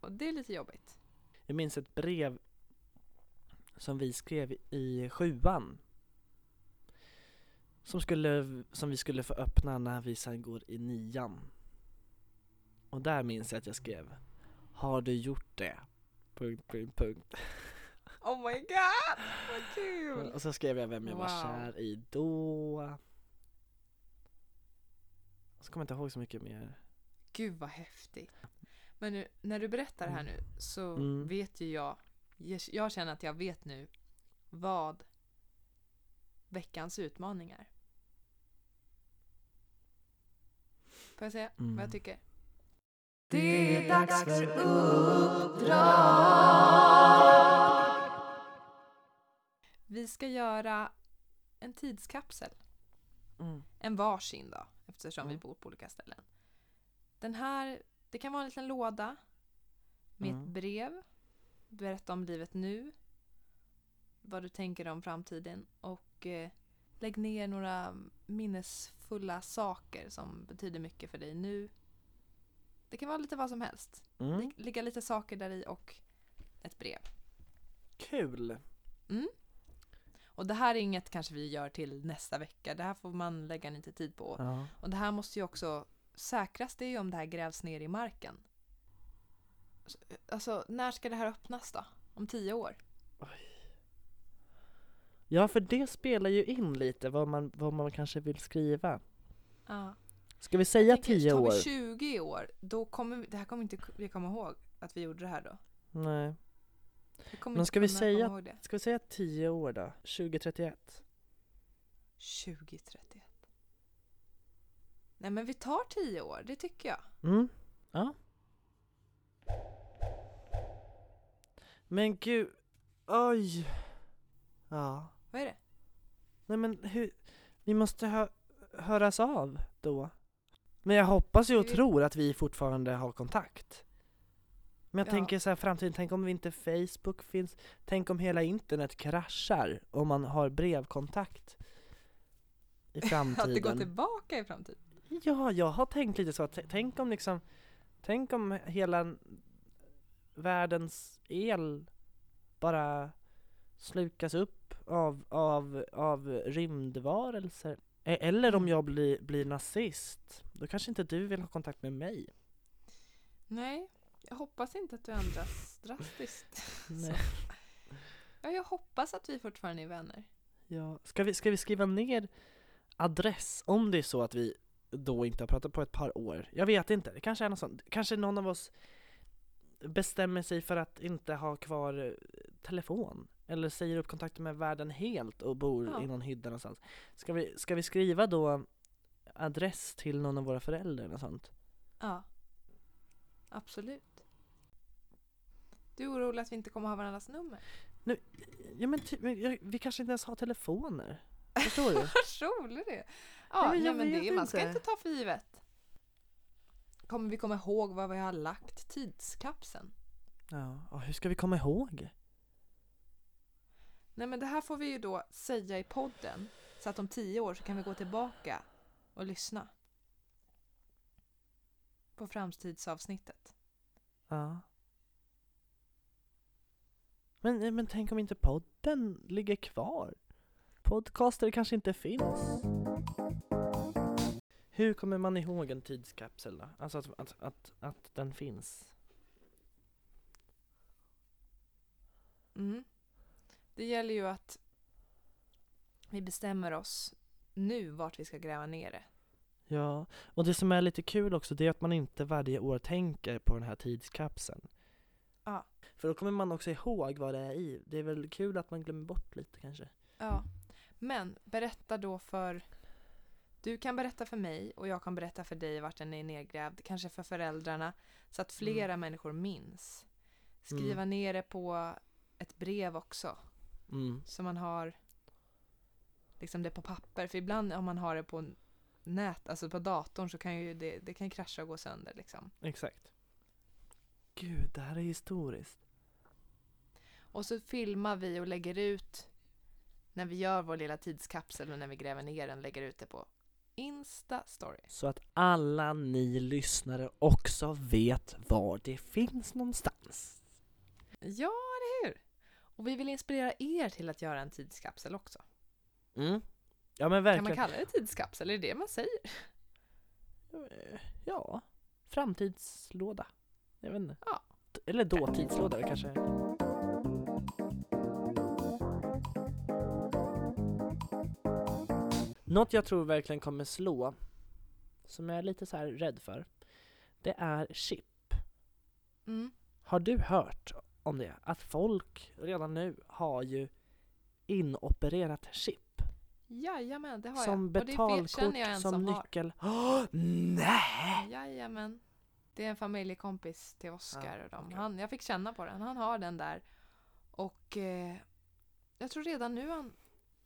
Speaker 1: Och det är lite jobbigt.
Speaker 2: Jag minns ett brev som vi skrev i sjuan. Som, skulle, som vi skulle få öppna när vi sen går i nian. Och där minns jag att jag skrev Har du gjort det? Punkt, punkt, punkt.
Speaker 1: Oh my god, vad kul!
Speaker 2: Och så skrev jag vem jag var
Speaker 1: Wow.
Speaker 2: kär i då. Så kommer jag inte ihåg så mycket mer.
Speaker 1: Gud vad häftigt. Men nu, när du berättar det här nu så
Speaker 2: Mm.
Speaker 1: vet ju jag, jag, jag känner att jag vet nu vad veckans utmaning är. Får jag säga
Speaker 2: Mm.
Speaker 1: vad jag tycker?
Speaker 2: Det är dags för
Speaker 1: uppdrag! Vi ska göra en tidskapsel.
Speaker 2: Mm.
Speaker 1: En varsin då, eftersom vi
Speaker 2: Mm.
Speaker 1: bor på olika ställen. Den här, det kan vara en liten låda med ett
Speaker 2: Mm.
Speaker 1: brev. Berätta om livet nu. Vad du tänker om framtiden. Och eh, lägg ner några minnesfulla saker som betyder mycket för dig nu. Det kan vara lite vad som helst.
Speaker 2: Mm.
Speaker 1: Lig- Ligga lite saker där i och ett brev.
Speaker 2: Kul!
Speaker 1: Och det här är inget kanske vi gör till nästa vecka. Det här får man lägga lite tid på.
Speaker 2: Ja.
Speaker 1: Och det här måste ju också säkras det är ju om det här grävs ner i marken. Så, Alltså, när ska det här öppnas då? Om tio år?
Speaker 2: ja, för det spelar ju in lite vad man, vad man kanske vill skriva.
Speaker 1: Ja.
Speaker 2: Ska vi säga
Speaker 1: tänker,
Speaker 2: tio
Speaker 1: tar
Speaker 2: år?
Speaker 1: vi 20 år, då kommer vi, det här kommer inte vi komma ihåg att vi gjorde det här då.
Speaker 2: Nej. Men ska vi säga-. Ska vi säga tio år då? 2031?
Speaker 1: 2031. Nej men vi tar 10 år, det tycker jag.
Speaker 2: Mm. Ja. Men gud, oj! Ja.
Speaker 1: Vad är det?
Speaker 2: Nej men hur, vi måste hö höras av då. Men jag hoppas ju och tror att vi fortfarande har kontakt. Men jag
Speaker 1: Ja.
Speaker 2: tänker så här framtiden, tänk om inte Facebook finns, tänk om hela internet kraschar om man har brevkontakt i <laughs>
Speaker 1: Att det går
Speaker 2: framtiden.
Speaker 1: tillbaka i framtiden?
Speaker 2: Ja, jag har tänkt lite så att tänk om liksom, tänk om hela världens el bara slukas upp av, av, av rymdvarelser. E- Eller om
Speaker 1: Mm.
Speaker 2: jag blir, blir nazist, då kanske inte du vill ha kontakt med mig.
Speaker 1: Nej, jag hoppas inte att du ändras <laughs> drastiskt.
Speaker 2: Nej.
Speaker 1: Ja, jag hoppas att vi fortfarande är vänner.
Speaker 2: Ja. Ska, vi, ska vi skriva ner adress om det är så att vi då inte har pratat på ett par år? Jag vet inte, det kanske är något sånt. Kanske någon av oss bestämmer sig för att inte ha kvar eh, telefon eller säger upp kontakten med världen helt och bor
Speaker 1: Ja.
Speaker 2: i någon hydda någonstans. Ska vi, ska vi skriva då adress till någon av våra föräldrar eller sånt?
Speaker 1: Ja, absolut. Du är orolig att vi inte kommer ha varandras nummer?
Speaker 2: Ja men ty, vi kanske inte ens har telefoner. Förstår du? <laughs>
Speaker 1: Vad rolig är! Ja,
Speaker 2: men
Speaker 1: nej, men det, man ska
Speaker 2: inte.
Speaker 1: inte ta för givet. Kommer vi komma ihåg vad vi har lagt? Tidskapseln?
Speaker 2: Ja, och hur ska vi komma ihåg?
Speaker 1: Nej men det här får vi ju då säga i podden. Så att om tio år så kan vi gå tillbaka och lyssna. På framtidsavsnittet.
Speaker 2: Ja. Men, eh, men tänk om inte podden ligger kvar? Podcaster kanske inte finns? Hur kommer man ihåg en tidskapsel då? Alltså att, att, att, att den finns?
Speaker 1: Mm. Det gäller ju att vi bestämmer oss nu vart vi ska gräva ner det.
Speaker 2: Ja, och det som är lite kul också det är att man inte varje år tänker på den här tidskapseln. För då kommer man också ihåg vad det är i. Det är väl kul att man glömmer bort lite kanske.
Speaker 1: Ja. Men berätta då för... Du kan berätta för mig och jag kan berätta för dig vart den är nedgrävd. Kanske för föräldrarna. Så att flera människor minns. Skriva
Speaker 2: Mm.
Speaker 1: ner det på ett brev också.
Speaker 2: Mm.
Speaker 1: Så man har liksom det på papper. För ibland om man har det på nät, alltså på datorn så kan ju det, det kan krascha och gå sönder liksom.
Speaker 2: Exakt. Gud, det här är historiskt.
Speaker 1: Och så filmar vi och lägger ut när vi gör vår lilla tidskapsel och när vi gräver ner den lägger ut det på Insta story.
Speaker 2: Så att alla ni lyssnare också vet var det finns någonstans.
Speaker 1: Ja, eller hur? Och vi vill inspirera er till att göra en tidskapsel också.
Speaker 2: Mm. Ja men
Speaker 1: Kan
Speaker 2: verkligen.
Speaker 1: man kalla det tidskapsel? Är det det man säger?
Speaker 2: Ja, framtidslåda. Jag vet inte.
Speaker 1: Ja.
Speaker 2: Eller dåtidslåda kanske. Något jag tror verkligen kommer slå, som jag är lite så här rädd för, det är chip.
Speaker 1: Mm.
Speaker 2: Har du hört om det? Att folk redan nu har ju inopererat chip.
Speaker 1: Jajamän, det har
Speaker 2: som
Speaker 1: jag. Och det
Speaker 2: betalkort,
Speaker 1: känner jag en
Speaker 2: som,
Speaker 1: som har.
Speaker 2: nyckel. Åh, nej!
Speaker 1: Jajamän. Det är en familjekompis till Oskar
Speaker 2: Ja,
Speaker 1: och dem. Han, jag fick känna på den. Han har den där. Och eh, jag tror redan nu han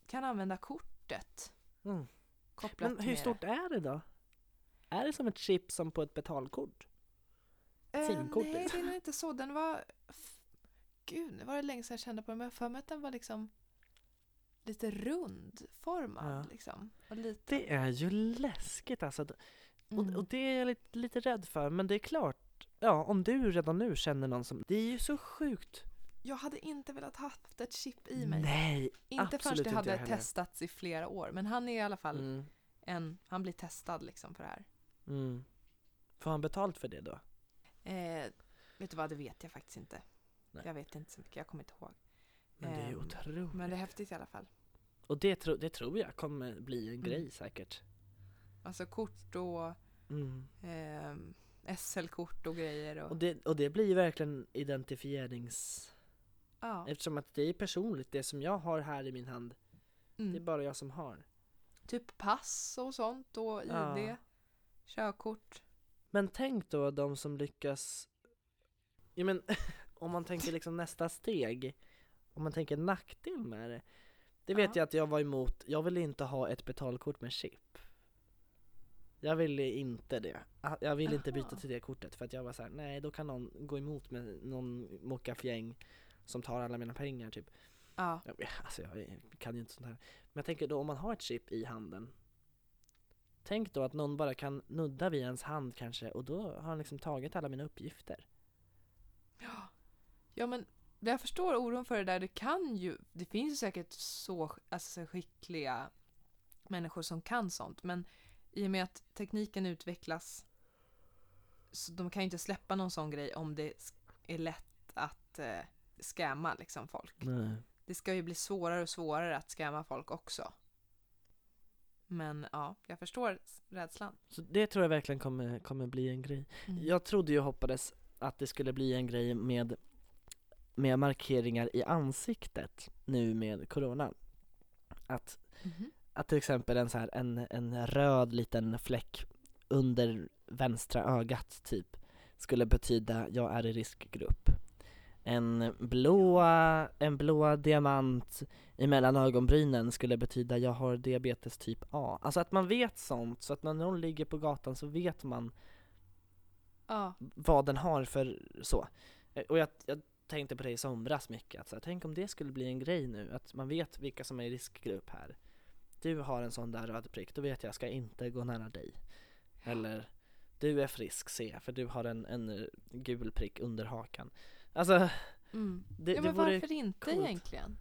Speaker 1: kan använda kortet
Speaker 2: Mm. Men hur stort är det då? Är det som ett chip som på ett betalkort?
Speaker 1: Eh,
Speaker 2: simkort,
Speaker 1: nej,
Speaker 2: liksom?
Speaker 1: det är inte så. Den var... Gud, nu var det länge sedan jag kände på den. Men jag för mig att den var liksom lite rundformad.
Speaker 2: Ja.
Speaker 1: Liksom. Och lite,
Speaker 2: Det är ju läskigt alltså. Och,
Speaker 1: mm.
Speaker 2: och det är jag lite, lite rädd för, men det är klart. Ja, om du redan nu känner någon som... Det är ju så sjukt.
Speaker 1: Jag hade inte velat haft ett chip i mig.
Speaker 2: Nej,
Speaker 1: inte först det hade
Speaker 2: heller.
Speaker 1: testats i flera år. Men han är i alla fall
Speaker 2: Mm,
Speaker 1: en... Han blir testad liksom för det här.
Speaker 2: mm. Får han betalt för det då?
Speaker 1: Eh, vet du vad, det vet jag faktiskt inte.
Speaker 2: Nej.
Speaker 1: Jag vet inte så mycket, jag kommer inte ihåg.
Speaker 2: Men det är ju
Speaker 1: Ehm,
Speaker 2: otroligt.
Speaker 1: Men det är häftigt i alla fall.
Speaker 2: Och det, tro, det tror jag kommer bli en
Speaker 1: Mm.
Speaker 2: grej säkert.
Speaker 1: Alltså kort och
Speaker 2: Mm.
Speaker 1: ehm, SL-kort och grejer. Och,
Speaker 2: Och, det, och det blir ju verkligen identifierings...
Speaker 1: ja.
Speaker 2: Eftersom att det är personligt, det som jag har här i min hand, det är
Speaker 1: mm.
Speaker 2: bara jag som har.
Speaker 1: Typ pass och sånt och ID,
Speaker 2: Ja.
Speaker 1: körkort.
Speaker 2: Men tänk då de som lyckas... Ja, men, <laughs> om man tänker liksom nästa steg, om man tänker nackdel med det. Det vet
Speaker 1: Ja.
Speaker 2: jag att jag var emot, jag ville inte ha ett betalkort med chip. Jag ville inte det. Ah, Jag ville inte byta till det kortet för att jag var så här: nej då kan någon gå emot med någon mockafjäng som tar alla mina pengar typ.
Speaker 1: Ja.
Speaker 2: Alltså jag kan ju inte sånt här. Men jag tänker då om man har ett chip i handen. Tänk då att någon bara kan nudda vid ens hand kanske och då har han liksom tagit alla mina uppgifter.
Speaker 1: Ja men jag förstår oron för det där. Det kan ju, det finns ju säkert så, alltså, så skickliga människor som kan sånt. Men i och med att tekniken utvecklas så de kan ju inte släppa någon sån grej om det är lätt att eh, scamma liksom folk.
Speaker 2: Nej.
Speaker 1: Det ska ju bli svårare och svårare att scamma folk också. Men ja, jag förstår rädslan.
Speaker 2: Så det tror jag verkligen kommer, kommer bli en grej.
Speaker 1: Mm.
Speaker 2: Jag trodde ju och hoppades att det skulle bli en grej med, med markeringar i ansiktet nu med corona. Att
Speaker 1: Mhm.
Speaker 2: Att till exempel en så här, en, en röd liten fläck under vänstra ögat typ skulle betyda jag är i riskgrupp. En blåa, en blåa diamant emellan ögonbrynen skulle betyda jag har diabetes typ A. Alltså att man vet sånt så att när någon ligger på gatan så vet man
Speaker 1: Ja,
Speaker 2: vad den har för så. Eh, Och jag, jag tänkte på det i somras mycket, att så här, tänk om det skulle bli en grej nu, att man vet vilka som är i riskgrupp här. Du har en sån där röd prick, då vet jag, jag ska inte gå nära dig. Eller, du är frisk, se, för du har en, en gul prick under hakan. Alltså,
Speaker 1: mm.
Speaker 2: det,
Speaker 1: ja
Speaker 2: det
Speaker 1: men
Speaker 2: vore
Speaker 1: varför inte
Speaker 2: coolt.
Speaker 1: egentligen?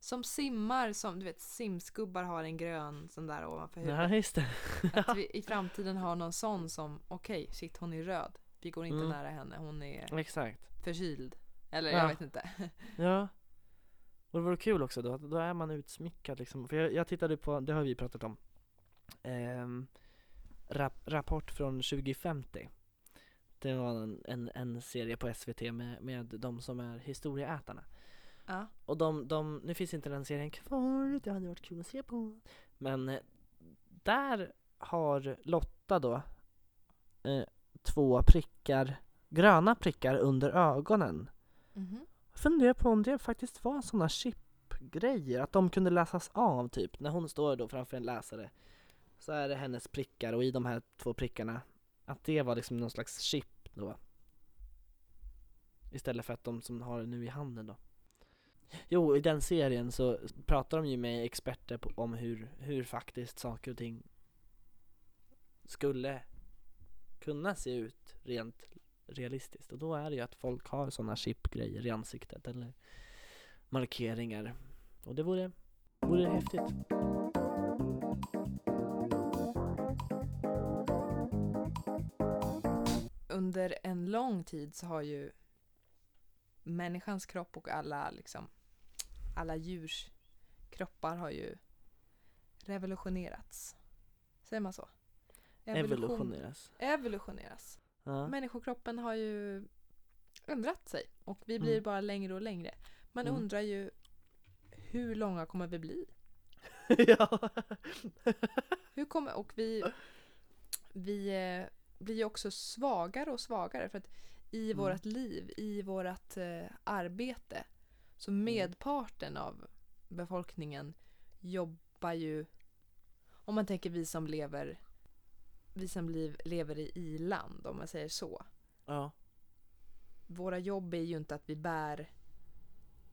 Speaker 1: Som simmar, som du vet simskubbar har en grön sån där ovanför huvudet.
Speaker 2: Ja, just det.
Speaker 1: Att <laughs> vi i framtiden har någon sån som, okej, shit hon är röd. Vi går inte
Speaker 2: Mm.
Speaker 1: nära henne, hon är
Speaker 2: Exakt.
Speaker 1: förkyld. Eller
Speaker 2: Ja.
Speaker 1: jag vet inte. <laughs>
Speaker 2: Ja. Och det vore kul också då, då är man utsmyckad liksom. För jag, jag tittade på, det har vi pratat om, ehm, rap, Rapport från 2050. Det var en, en, en serie på SVT med, med de som är historieätarna.
Speaker 1: Ja.
Speaker 2: Och de, de, nu finns inte den serien kvar, det hade varit kul att se på. Men eh, där har Lotta då eh, två prickar, gröna prickar under ögonen.
Speaker 1: Mhm.
Speaker 2: Jag funderar på om det faktiskt var sådana chipgrejer, att de kunde läsas av typ. När hon står då framför en läsare så är det hennes prickar och i de här två prickarna, att det var liksom någon slags chip då. Istället för att de som har det nu i handen då. Jo, i den serien så pratar de ju med experter på, om hur, hur faktiskt saker och ting skulle kunna se ut rent realistiskt och då är det ju att folk har sådana chipgrejer i ansiktet eller markeringar och det vore, vore häftigt.
Speaker 1: Under en lång tid så har ju människans kropp och alla liksom alla djurs kroppar har ju revolutionerats. Säger man så? Evolution-
Speaker 2: Evolutioneras.
Speaker 1: Evolutioneras.
Speaker 2: Ja.
Speaker 1: Människokroppen har ju ändrat sig och vi blir
Speaker 2: Mm.
Speaker 1: bara längre och längre. Man
Speaker 2: Mm.
Speaker 1: undrar ju hur långa kommer vi bli? <laughs>
Speaker 2: ja.
Speaker 1: Hur kommer, och vi, vi eh, blir ju också svagare och svagare för att i
Speaker 2: Mm.
Speaker 1: vårt liv, i vårt eh, arbete så
Speaker 2: Mm.
Speaker 1: medparten av befolkningen jobbar ju om man tänker vi som lever vi som liv, lever i i-land om man säger så.
Speaker 2: ja.
Speaker 1: Våra jobb är ju inte att vi bär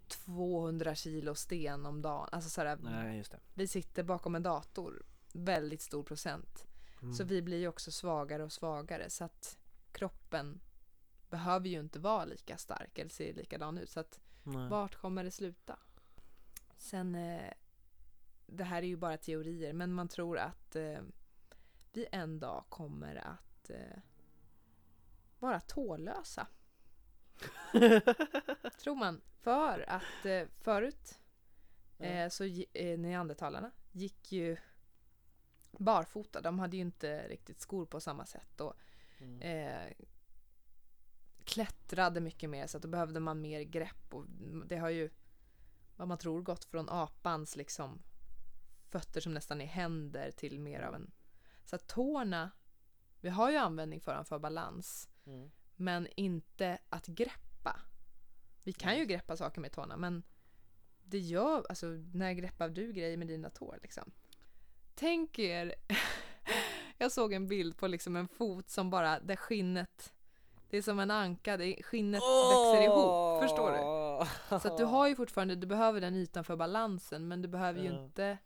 Speaker 1: 200 kilo sten om dagen. Alltså sådär,
Speaker 2: Nej, just det.
Speaker 1: vi sitter bakom en dator, väldigt stor procent.
Speaker 2: Mm.
Speaker 1: Så vi blir ju också svagare och svagare så att kroppen behöver ju inte vara lika stark eller se likadan ut. Så att
Speaker 2: Nej.
Speaker 1: vart kommer det sluta? Sen, eh, det här är ju bara teorier, men man tror att eh, vi en dag kommer att eh, vara tålösa. <laughs> tror man. För att eh, förut eh, så eh, neandertalarna gick ju barfota. De hade ju inte riktigt skor på samma sätt. Och
Speaker 2: Mm.
Speaker 1: eh, klättrade mycket mer så att då behövde man mer grepp och det har ju vad man tror gått från apans liksom fötter som nästan är händer till mer av en så att tårna vi har ju användning för dem för balans
Speaker 2: Mm.
Speaker 1: men inte att greppa Vi kan ju greppa saker med tårna men det gör, alltså när greppar du grejer med dina tår liksom? Tänk er, <laughs> jag såg en bild på liksom en fot som bara, där skinnet, det är som en anka, det, skinnet växer ihop, förstår du? Så att du har ju fortfarande, du behöver den ytan för balansen men du behöver ju
Speaker 2: Ja.
Speaker 1: inte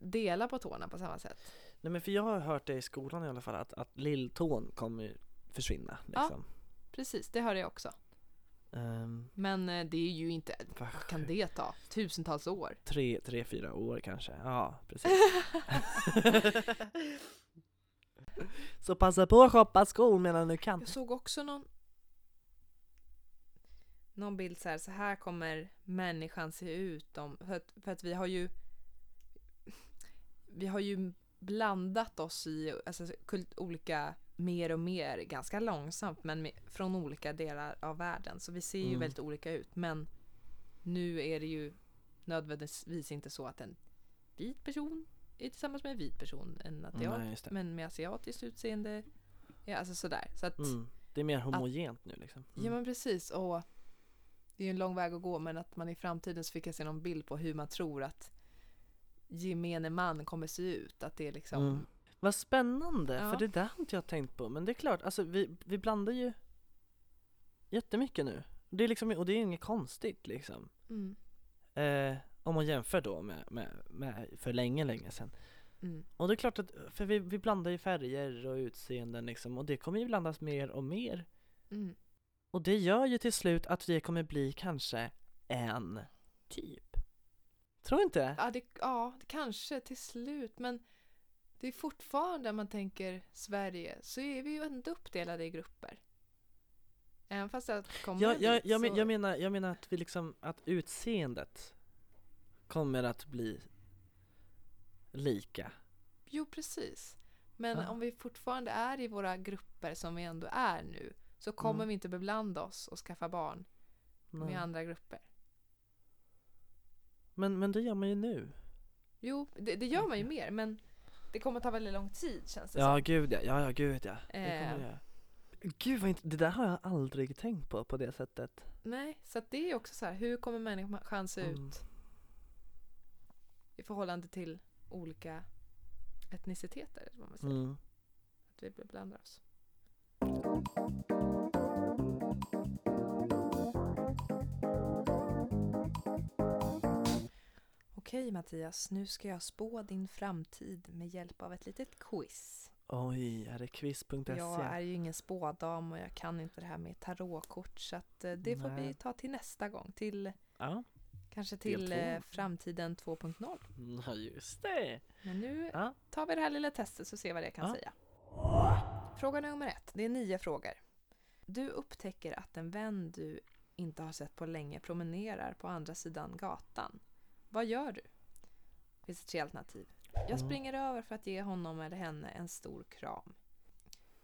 Speaker 1: dela på tårna på samma sätt.
Speaker 2: Nej men för jag har hört det i skolan i alla fall att, att lilltån kommer försvinna
Speaker 1: Ja.
Speaker 2: liksom.
Speaker 1: Precis, det hörde jag också.
Speaker 2: Ehm,
Speaker 1: Men eh, det är ju inte,
Speaker 2: vad
Speaker 1: kan det ta? Tusentals år?
Speaker 2: tre, tre, fyra år kanske. Ja, precis. <laughs> Så passa på att shoppa skor medan du kan.
Speaker 1: Jag såg också någon någon bild så här, så här kommer människan se ut om, för att, för att vi har ju vi har ju blandat oss i alltså, kult, olika mer och mer ganska långsamt men från olika delar av världen så vi ser ju
Speaker 2: Mm.
Speaker 1: väldigt olika ut men nu är det ju nödvändigtvis inte så att en vit person är tillsammans med en vit person en asiat
Speaker 2: Nej,
Speaker 1: men med asiatiskt utseende ja, alltså sådär så att
Speaker 2: Mm. Det är mer homogent nu liksom.
Speaker 1: Ja
Speaker 2: Mm.
Speaker 1: men precis och det är ju en lång väg att gå men att man i framtiden så fick jag se någon bild på hur man tror att gemene man kommer se ut. Att det är liksom,
Speaker 2: Mm. Vad spännande,
Speaker 1: Ja.
Speaker 2: för det där har inte jag tänkt på. Men det är klart, alltså vi, vi blandar ju jättemycket nu. Det är liksom, och det är inget konstigt liksom.
Speaker 1: mm,
Speaker 2: Eh, om man jämför då med, med, med för länge, länge sedan.
Speaker 1: mm,
Speaker 2: Och det är klart att, för vi, vi blandar ju färger och utseenden liksom, och det kommer ju blandas mer och mer.
Speaker 1: mm.
Speaker 2: Och det gör ju till slut att vi kommer bli kanske en typ. Tror inte?
Speaker 1: Ja, det, ja, kanske till slut men det är fortfarande, om man tänker Sverige, så är vi ju ändå uppdelade i grupper. Även fast det kommer
Speaker 2: Jag, jag, jag, men,
Speaker 1: så-
Speaker 2: jag, menar, jag menar att vi liksom, att utseendet kommer att bli lika.
Speaker 1: Jo, precis. Men
Speaker 2: Ja.
Speaker 1: om vi fortfarande är i våra grupper som vi ändå är nu så kommer
Speaker 2: Mm.
Speaker 1: vi inte beblanda oss och skaffa barn
Speaker 2: Nej.
Speaker 1: med andra grupper.
Speaker 2: Men, men det gör man ju nu.
Speaker 1: Jo, det, det gör man ju mer men det kommer ta väldigt lång tid känns det
Speaker 2: Ja
Speaker 1: som.
Speaker 2: gud ja, ja, ja gud ja. Det,
Speaker 1: Eh.
Speaker 2: kommer det göra. Gud vad det där har jag aldrig tänkt på på det sättet.
Speaker 1: Nej, så att det är också så här, hur kommer människan se
Speaker 2: Mm.
Speaker 1: ut i förhållande till olika etniciteter? eller vad man säger.
Speaker 2: Mm.
Speaker 1: Att vi blandar oss. Okej Mattias, nu ska jag spå din framtid med hjälp av ett litet quiz.
Speaker 2: Oj, är det quiz.se?
Speaker 1: Jag är ju ingen spådam och jag kan inte det här med tarotkort så att eh, det får vi ta till nästa gång. Till,
Speaker 2: Ja.
Speaker 1: kanske till eh, framtiden 2.0.
Speaker 2: ja, just det.
Speaker 1: Men nu
Speaker 2: Ja.
Speaker 1: tar vi det här lilla testet så ser vad det kan
Speaker 2: Ja.
Speaker 1: säga. Fråga nummer ett. Det är nio frågor. Du upptäcker att en vän du inte har sett på länge promenerar på andra sidan gatan. Vad gör du? Det finns tre alternativ. Jag springer över för att ge honom eller henne en stor kram.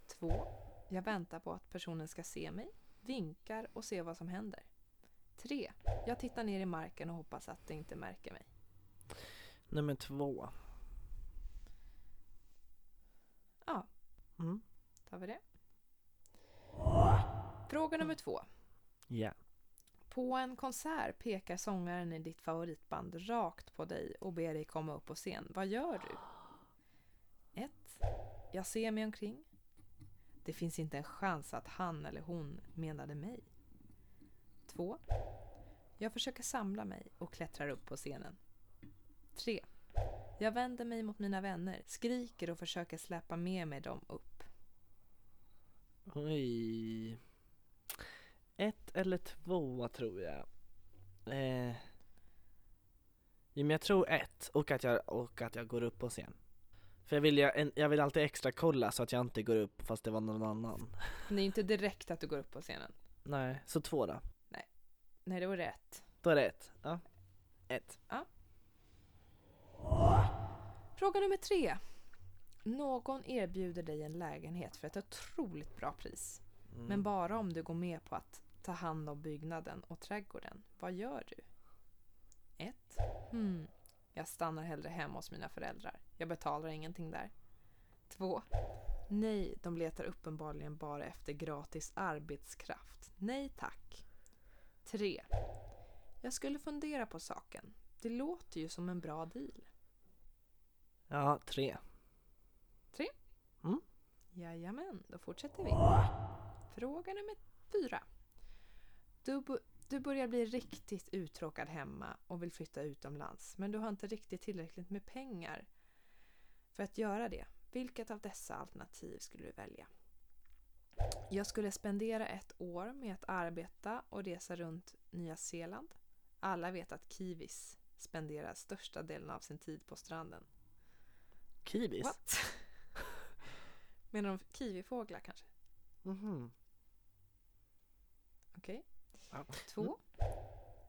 Speaker 1: Två. Jag väntar på att personen ska se mig, vinkar och ser vad som händer. Tre. Jag tittar ner i marken och hoppas att det inte märker mig.
Speaker 2: Nummer två.
Speaker 1: Ja,
Speaker 2: Mm.
Speaker 1: tar vi det. Fråga nummer två.
Speaker 2: Ja.
Speaker 1: På en konsert pekar sångaren i ditt favoritband rakt på dig och ber dig komma upp på scen. Vad gör du? 1. Jag ser mig omkring. Det finns inte en chans att han eller hon menade mig. 2. Jag försöker samla mig och klättrar upp på scenen. 3. Jag vänder mig mot mina vänner, skriker och försöker släpa med mig dem upp.
Speaker 2: Oj. Eller två tror jag. Eh. Men jag tror ett och att jag, och att jag går upp på scen. För jag vill, ju en, jag vill alltid extra kolla så att jag inte går upp fast det var någon annan.
Speaker 1: Det är inte direkt att du går upp på scenen.
Speaker 2: Nej, så två då.
Speaker 1: Nej, det var rätt.
Speaker 2: Då är det ett. Ja. Ett.
Speaker 1: Fråga nummer tre. Någon erbjuder dig en lägenhet för ett otroligt bra pris.
Speaker 2: Mm.
Speaker 1: Men bara om du går med på att ta hand om byggnaden och trädgården. Vad gör du? 1. Hmm. Jag stannar hellre hemma hos mina föräldrar. Jag betalar ingenting där. 2. Nej, de letar uppenbarligen bara efter gratis arbetskraft. Nej tack. 3. Jag skulle fundera på saken. Det låter ju som en bra deal.
Speaker 2: Ja, tre.
Speaker 1: Jajamän, då fortsätter vi. Fråga nummer fyra. Du, du börjar bli riktigt uttråkad hemma och vill flytta utomlands, men du har inte riktigt tillräckligt med pengar för att göra det. Vilket av dessa alternativ skulle du välja? Jag skulle spendera ett år med att arbeta och resa runt Nya Zeeland. Alla vet att kiwis spenderar största delen av sin tid på stranden.
Speaker 2: Kiwis?
Speaker 1: What? <laughs> Menar de kiwifåglar kanske?
Speaker 2: Mhm.
Speaker 1: Okej.
Speaker 2: Ja.
Speaker 1: Två.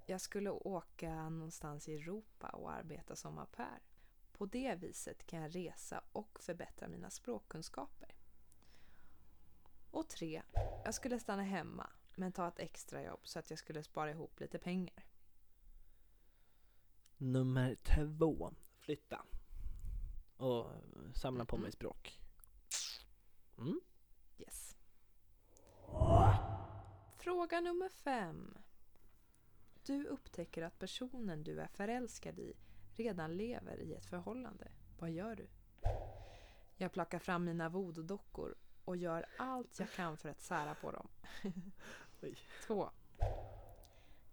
Speaker 1: Jag skulle åka någonstans i Europa och arbeta som au pair. På det viset kan jag resa och förbättra mina språkkunskaper. Och tre. Jag skulle stanna hemma men ta ett extrajobb så att jag skulle spara ihop lite pengar.
Speaker 2: Nummer två. Flytta. Och samla på mig språk. Mm.
Speaker 1: Yes. Fråga nummer fem. Du upptäcker att personen du är förälskad i redan lever i ett förhållande. Vad gör du? Jag plockar fram mina voodoo-dockor och gör allt jag kan för att sära på dem. <laughs> Två.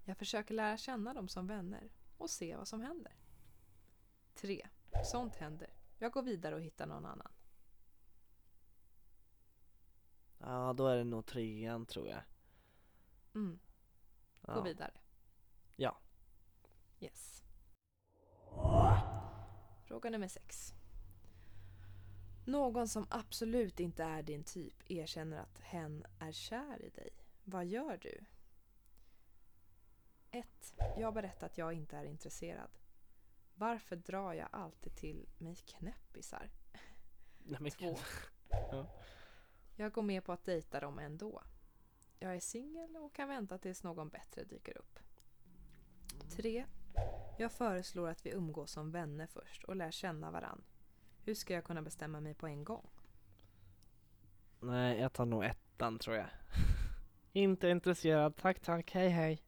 Speaker 1: Jag försöker lära känna dem som vänner och se vad som händer. Tre. Sånt händer. Jag går vidare och hittar någon annan.
Speaker 2: Ja, då är det nog trean tror jag.
Speaker 1: Mm.
Speaker 2: Ja.
Speaker 1: Gå vidare.
Speaker 2: Ja.
Speaker 1: Yes. Fråga nummer sex. Någon som absolut inte är din typ erkänner att hen är kär i dig. Vad gör du? 1. Jag berättar att jag inte är intresserad. Varför drar jag alltid till mig knäppisar?
Speaker 2: Nej, men
Speaker 1: Två.
Speaker 2: gud.
Speaker 1: Jag går med på att dejta dem ändå. Jag är singel och kan vänta tills någon bättre dyker upp. 3. Jag föreslår att vi umgås som vänner först och lär känna varann. Hur ska jag kunna bestämma mig på en gång?
Speaker 2: Nej, jag tar nog ettan tror jag. <laughs> inte intresserad, tack tack, hej hej.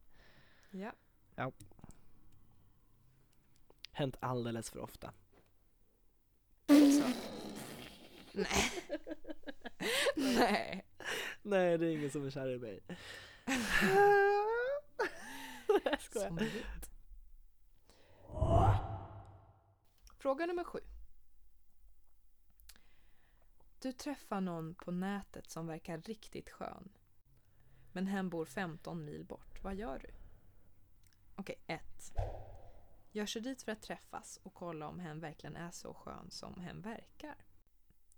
Speaker 1: Ja.
Speaker 2: Hänt alldeles för ofta.
Speaker 1: Så. Nej. <laughs> Nej.
Speaker 2: Nej, det är ingen som är kär i mig. <laughs> jag skojar.
Speaker 1: Fråga nummer sju. Du träffar någon på nätet som verkar riktigt skön. Men hen bor 15 mil bort. Vad gör du? Okej, 1. Jag kör dit för att träffas och kolla om hen verkligen är så skön som hen verkar.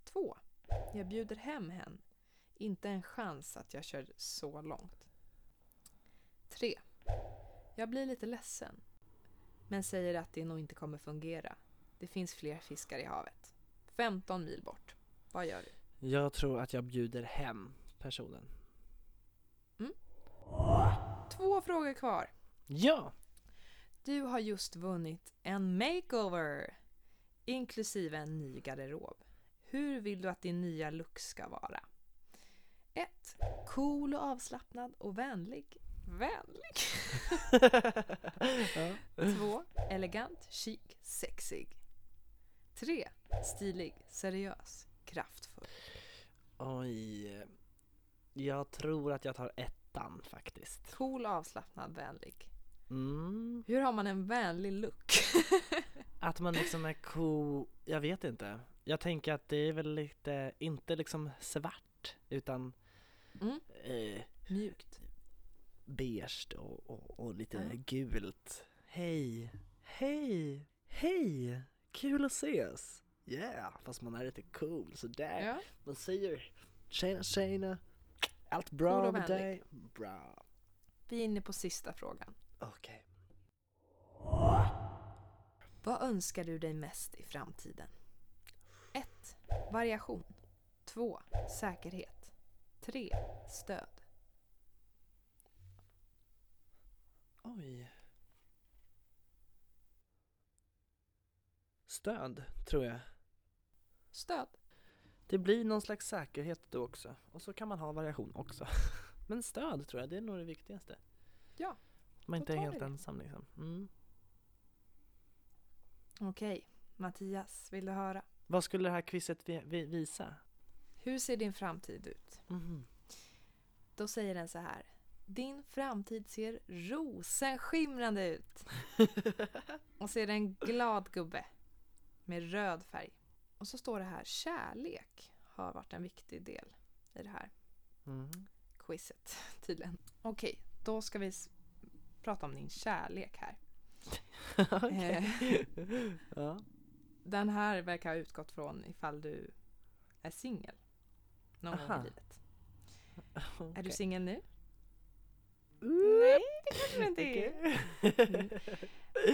Speaker 1: 2. Jag bjuder hem hen. Inte en chans att jag kör så långt. 3. Jag blir lite ledsen. Men säger att det nog inte kommer fungera. Det finns fler fiskar i havet. 15 mil bort. Vad gör du?
Speaker 2: Jag tror att jag bjuder hem personen.
Speaker 1: Två frågor kvar.
Speaker 2: Ja!
Speaker 1: Du har just vunnit en makeover. Inklusive en ny garderob. Hur vill du att din nya look ska vara? 1. Cool och avslappnad och vänlig. Vänlig. <laughs>
Speaker 2: ja.
Speaker 1: 2. Elegant, chic, sexig. 3. Stilig, seriös, kraftfull.
Speaker 2: Oj. Jag tror att jag tar ettan faktiskt.
Speaker 1: Cool, avslappnad, vänlig.
Speaker 2: Mm.
Speaker 1: Hur har man en vänlig look? <laughs>
Speaker 2: Att man liksom är cool, jag vet inte. Jag tänker att det är väl lite, inte liksom svart utan
Speaker 1: Mm.
Speaker 2: eh,
Speaker 1: Mjukt.
Speaker 2: beige och, och, och lite
Speaker 1: Ja.
Speaker 2: gult. Hej, hej, hej, kul att ses. Yeah, fast man är lite cool sådär.
Speaker 1: Ja.
Speaker 2: Man säger tjena tjena, allt bra
Speaker 1: och
Speaker 2: med dig? Bra.
Speaker 1: Vi är inne på sista frågan.
Speaker 2: Okej.
Speaker 1: Vad önskar du dig mest i framtiden? 1. Variation. 2. Säkerhet. 3. Stöd.
Speaker 2: Oj. Stöd, tror jag.
Speaker 1: Stöd.
Speaker 2: Det blir någon slags säkerhet då också. Och så kan man ha variation också. <laughs> Men stöd tror jag, det är nog det viktigaste.
Speaker 1: Ja.
Speaker 2: Man inte är helt
Speaker 1: det.
Speaker 2: ensam liksom. Mm.
Speaker 1: Okej, Mattias, vill du höra?
Speaker 2: Vad skulle det här quizet vi, vi, visa?
Speaker 1: Hur ser din framtid ut?
Speaker 2: Mhm.
Speaker 1: Då säger den så här. Din framtid ser rosenskimrande ut. <laughs> Och så är det en glad gubbe med röd färg. Och så står det här kärlek har varit en viktig del i det här
Speaker 2: Mhm.
Speaker 1: quizet tydligen. Okej, då ska vi prata om din kärlek här. <laughs>
Speaker 2: Okej. <laughs> ja.
Speaker 1: Den här verkar ha utgått från ifall du är singel någon gång
Speaker 2: Aha.
Speaker 1: i livet. <laughs> Är du singel nu?
Speaker 2: Nej,
Speaker 1: det kanske du inte är. Mm.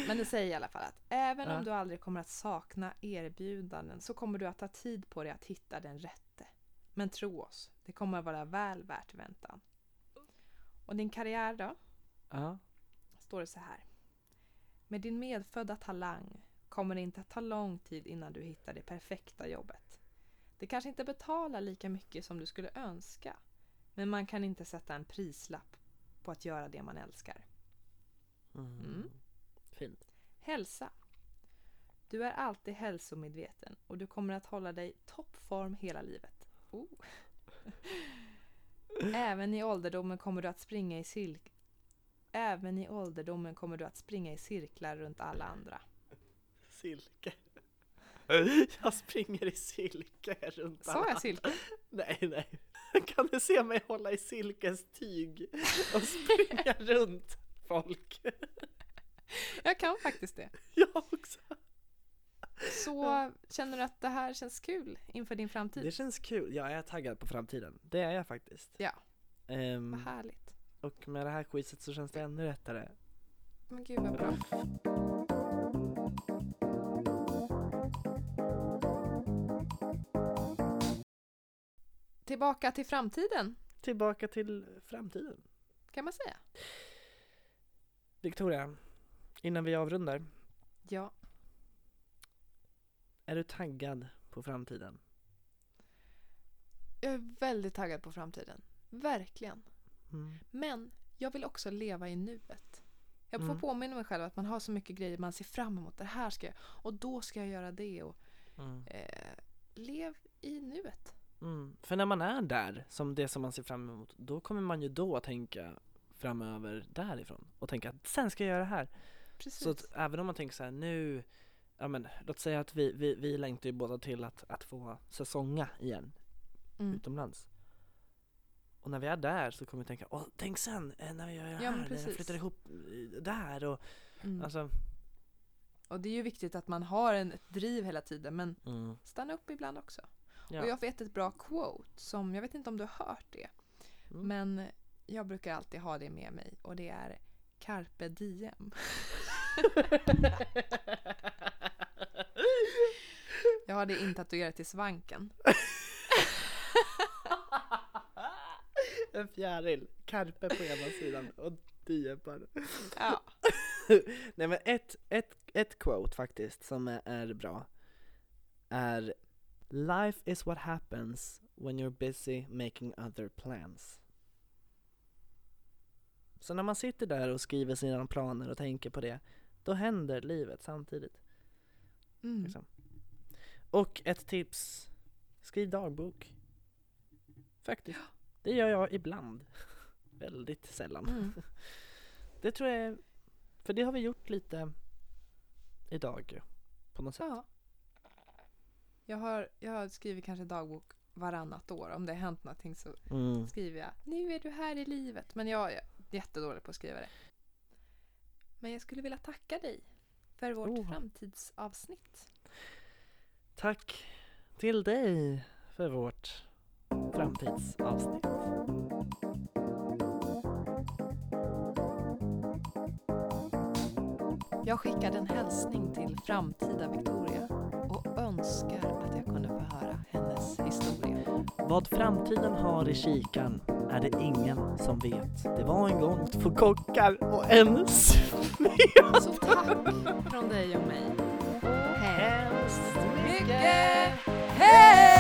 Speaker 1: Men det säger i alla fall att även
Speaker 2: Ja.
Speaker 1: om du aldrig kommer att sakna erbjudanden så kommer du att ta tid på dig att hitta den rätte. Men tro oss, det kommer att vara väl värt väntan. Och din karriär då?
Speaker 2: Ja.
Speaker 1: Står det så här. Med din medfödda talang kommer det inte att ta lång tid innan du hittar det perfekta jobbet. Det kanske inte betalar lika mycket som du skulle önska. Men man kan inte sätta en prislapp på att göra det man älskar.
Speaker 2: Mm.
Speaker 1: Mm.
Speaker 2: Fint.
Speaker 1: Hälsa. Du är alltid hälsomedveten och du kommer att hålla dig toppform hela livet. Oh. <laughs> Även i ålderdomen kommer du att springa i silk... Även i ålderdomen kommer du att springa i cirklar runt alla andra.
Speaker 2: Silke. <laughs> Jag springer i silke runt
Speaker 1: Sa jag silke? <laughs>
Speaker 2: Nej, nej. Kan du se mig hålla i silkes tyg och springa <laughs> runt folk?
Speaker 1: Jag kan faktiskt det.
Speaker 2: Jag också.
Speaker 1: Så känner du att det här känns kul inför din framtid?
Speaker 2: Det känns kul. Jag är taggad på framtiden. Det är jag faktiskt.
Speaker 1: Ja.
Speaker 2: Ehm,
Speaker 1: Vad härligt.
Speaker 2: och med det här quizet så känns det ännu lättare.
Speaker 1: Men gud vad bra. Tillbaka till framtiden
Speaker 2: Tillbaka till framtiden.
Speaker 1: kan man säga.
Speaker 2: Victoria, innan vi avrundar.
Speaker 1: Ja,
Speaker 2: Är du taggad på framtiden?
Speaker 1: jag är väldigt taggad på framtiden. Verkligen.
Speaker 2: Mm.
Speaker 1: Men jag vill också leva i nuet. Jag får
Speaker 2: Mm.
Speaker 1: påminna mig själv att man har så mycket grejer man ser fram emot. Det här ska jag och då ska jag göra det. Och,
Speaker 2: Mm.
Speaker 1: eh, lev i nuet.
Speaker 2: Mm. För när man är där, som det som man ser fram emot, då kommer man ju då tänka framöver därifrån och tänka att sen ska jag göra det här.
Speaker 1: Precis.
Speaker 2: Så att även om man tänker så här nu, ja men låt säga att vi, vi, vi längtar ju båda till att, att få säsonga igen
Speaker 1: mm.
Speaker 2: utomlands. Och när vi är där så kommer vi tänka, åh tänk sen eh, när vi gör det
Speaker 1: Ja,
Speaker 2: här, när jag flyttar ihop eh, där och
Speaker 1: Mm.
Speaker 2: alltså
Speaker 1: Och det är ju viktigt att man har en, ett driv hela tiden men
Speaker 2: mm,
Speaker 1: stanna upp ibland också.
Speaker 2: Ja.
Speaker 1: Och jag vet ett bra quote som, jag vet inte om du har hört det,
Speaker 2: Mm.
Speaker 1: men jag brukar alltid ha det med mig och det är Carpe diem. <laughs> Jag har det intatuerat i svanken. <laughs>
Speaker 2: en fjäril, Carpe på ena sidan och diem på andra.
Speaker 1: Ja. <laughs>
Speaker 2: Nej men ett, ett, ett quote faktiskt som är, är bra är Life is what happens when you're busy making other plans. Så när man sitter där och skriver sina planer och tänker på det, då händer livet samtidigt.
Speaker 1: Mm.
Speaker 2: Liksom. Och ett tips, skriv dagbok. Faktiskt. Det gör jag ibland. <laughs> Väldigt sällan.
Speaker 1: Mm. <laughs>
Speaker 2: Det tror jag är, för det har vi gjort lite idag ju, på något sätt.
Speaker 1: Ja. Jag har, jag har skrivit kanske dagbok varannat år. Om det har hänt någonting så
Speaker 2: Mm.
Speaker 1: skriver jag Nu är du här i livet. Men jag är jättedålig på att skriva det. Men jag skulle vilja tacka dig för vårt
Speaker 2: Oh.
Speaker 1: framtidsavsnitt.
Speaker 2: Tack till dig för vårt framtidsavsnitt.
Speaker 1: Jag skickade en hälsning till framtida Victoria önskar att jag kunde få höra hennes historia.
Speaker 2: Vad framtiden har i kikan är det ingen som vet. Det var en gång två kockar och en smet.
Speaker 1: Så tack från dig och mig. Hemskt mycket!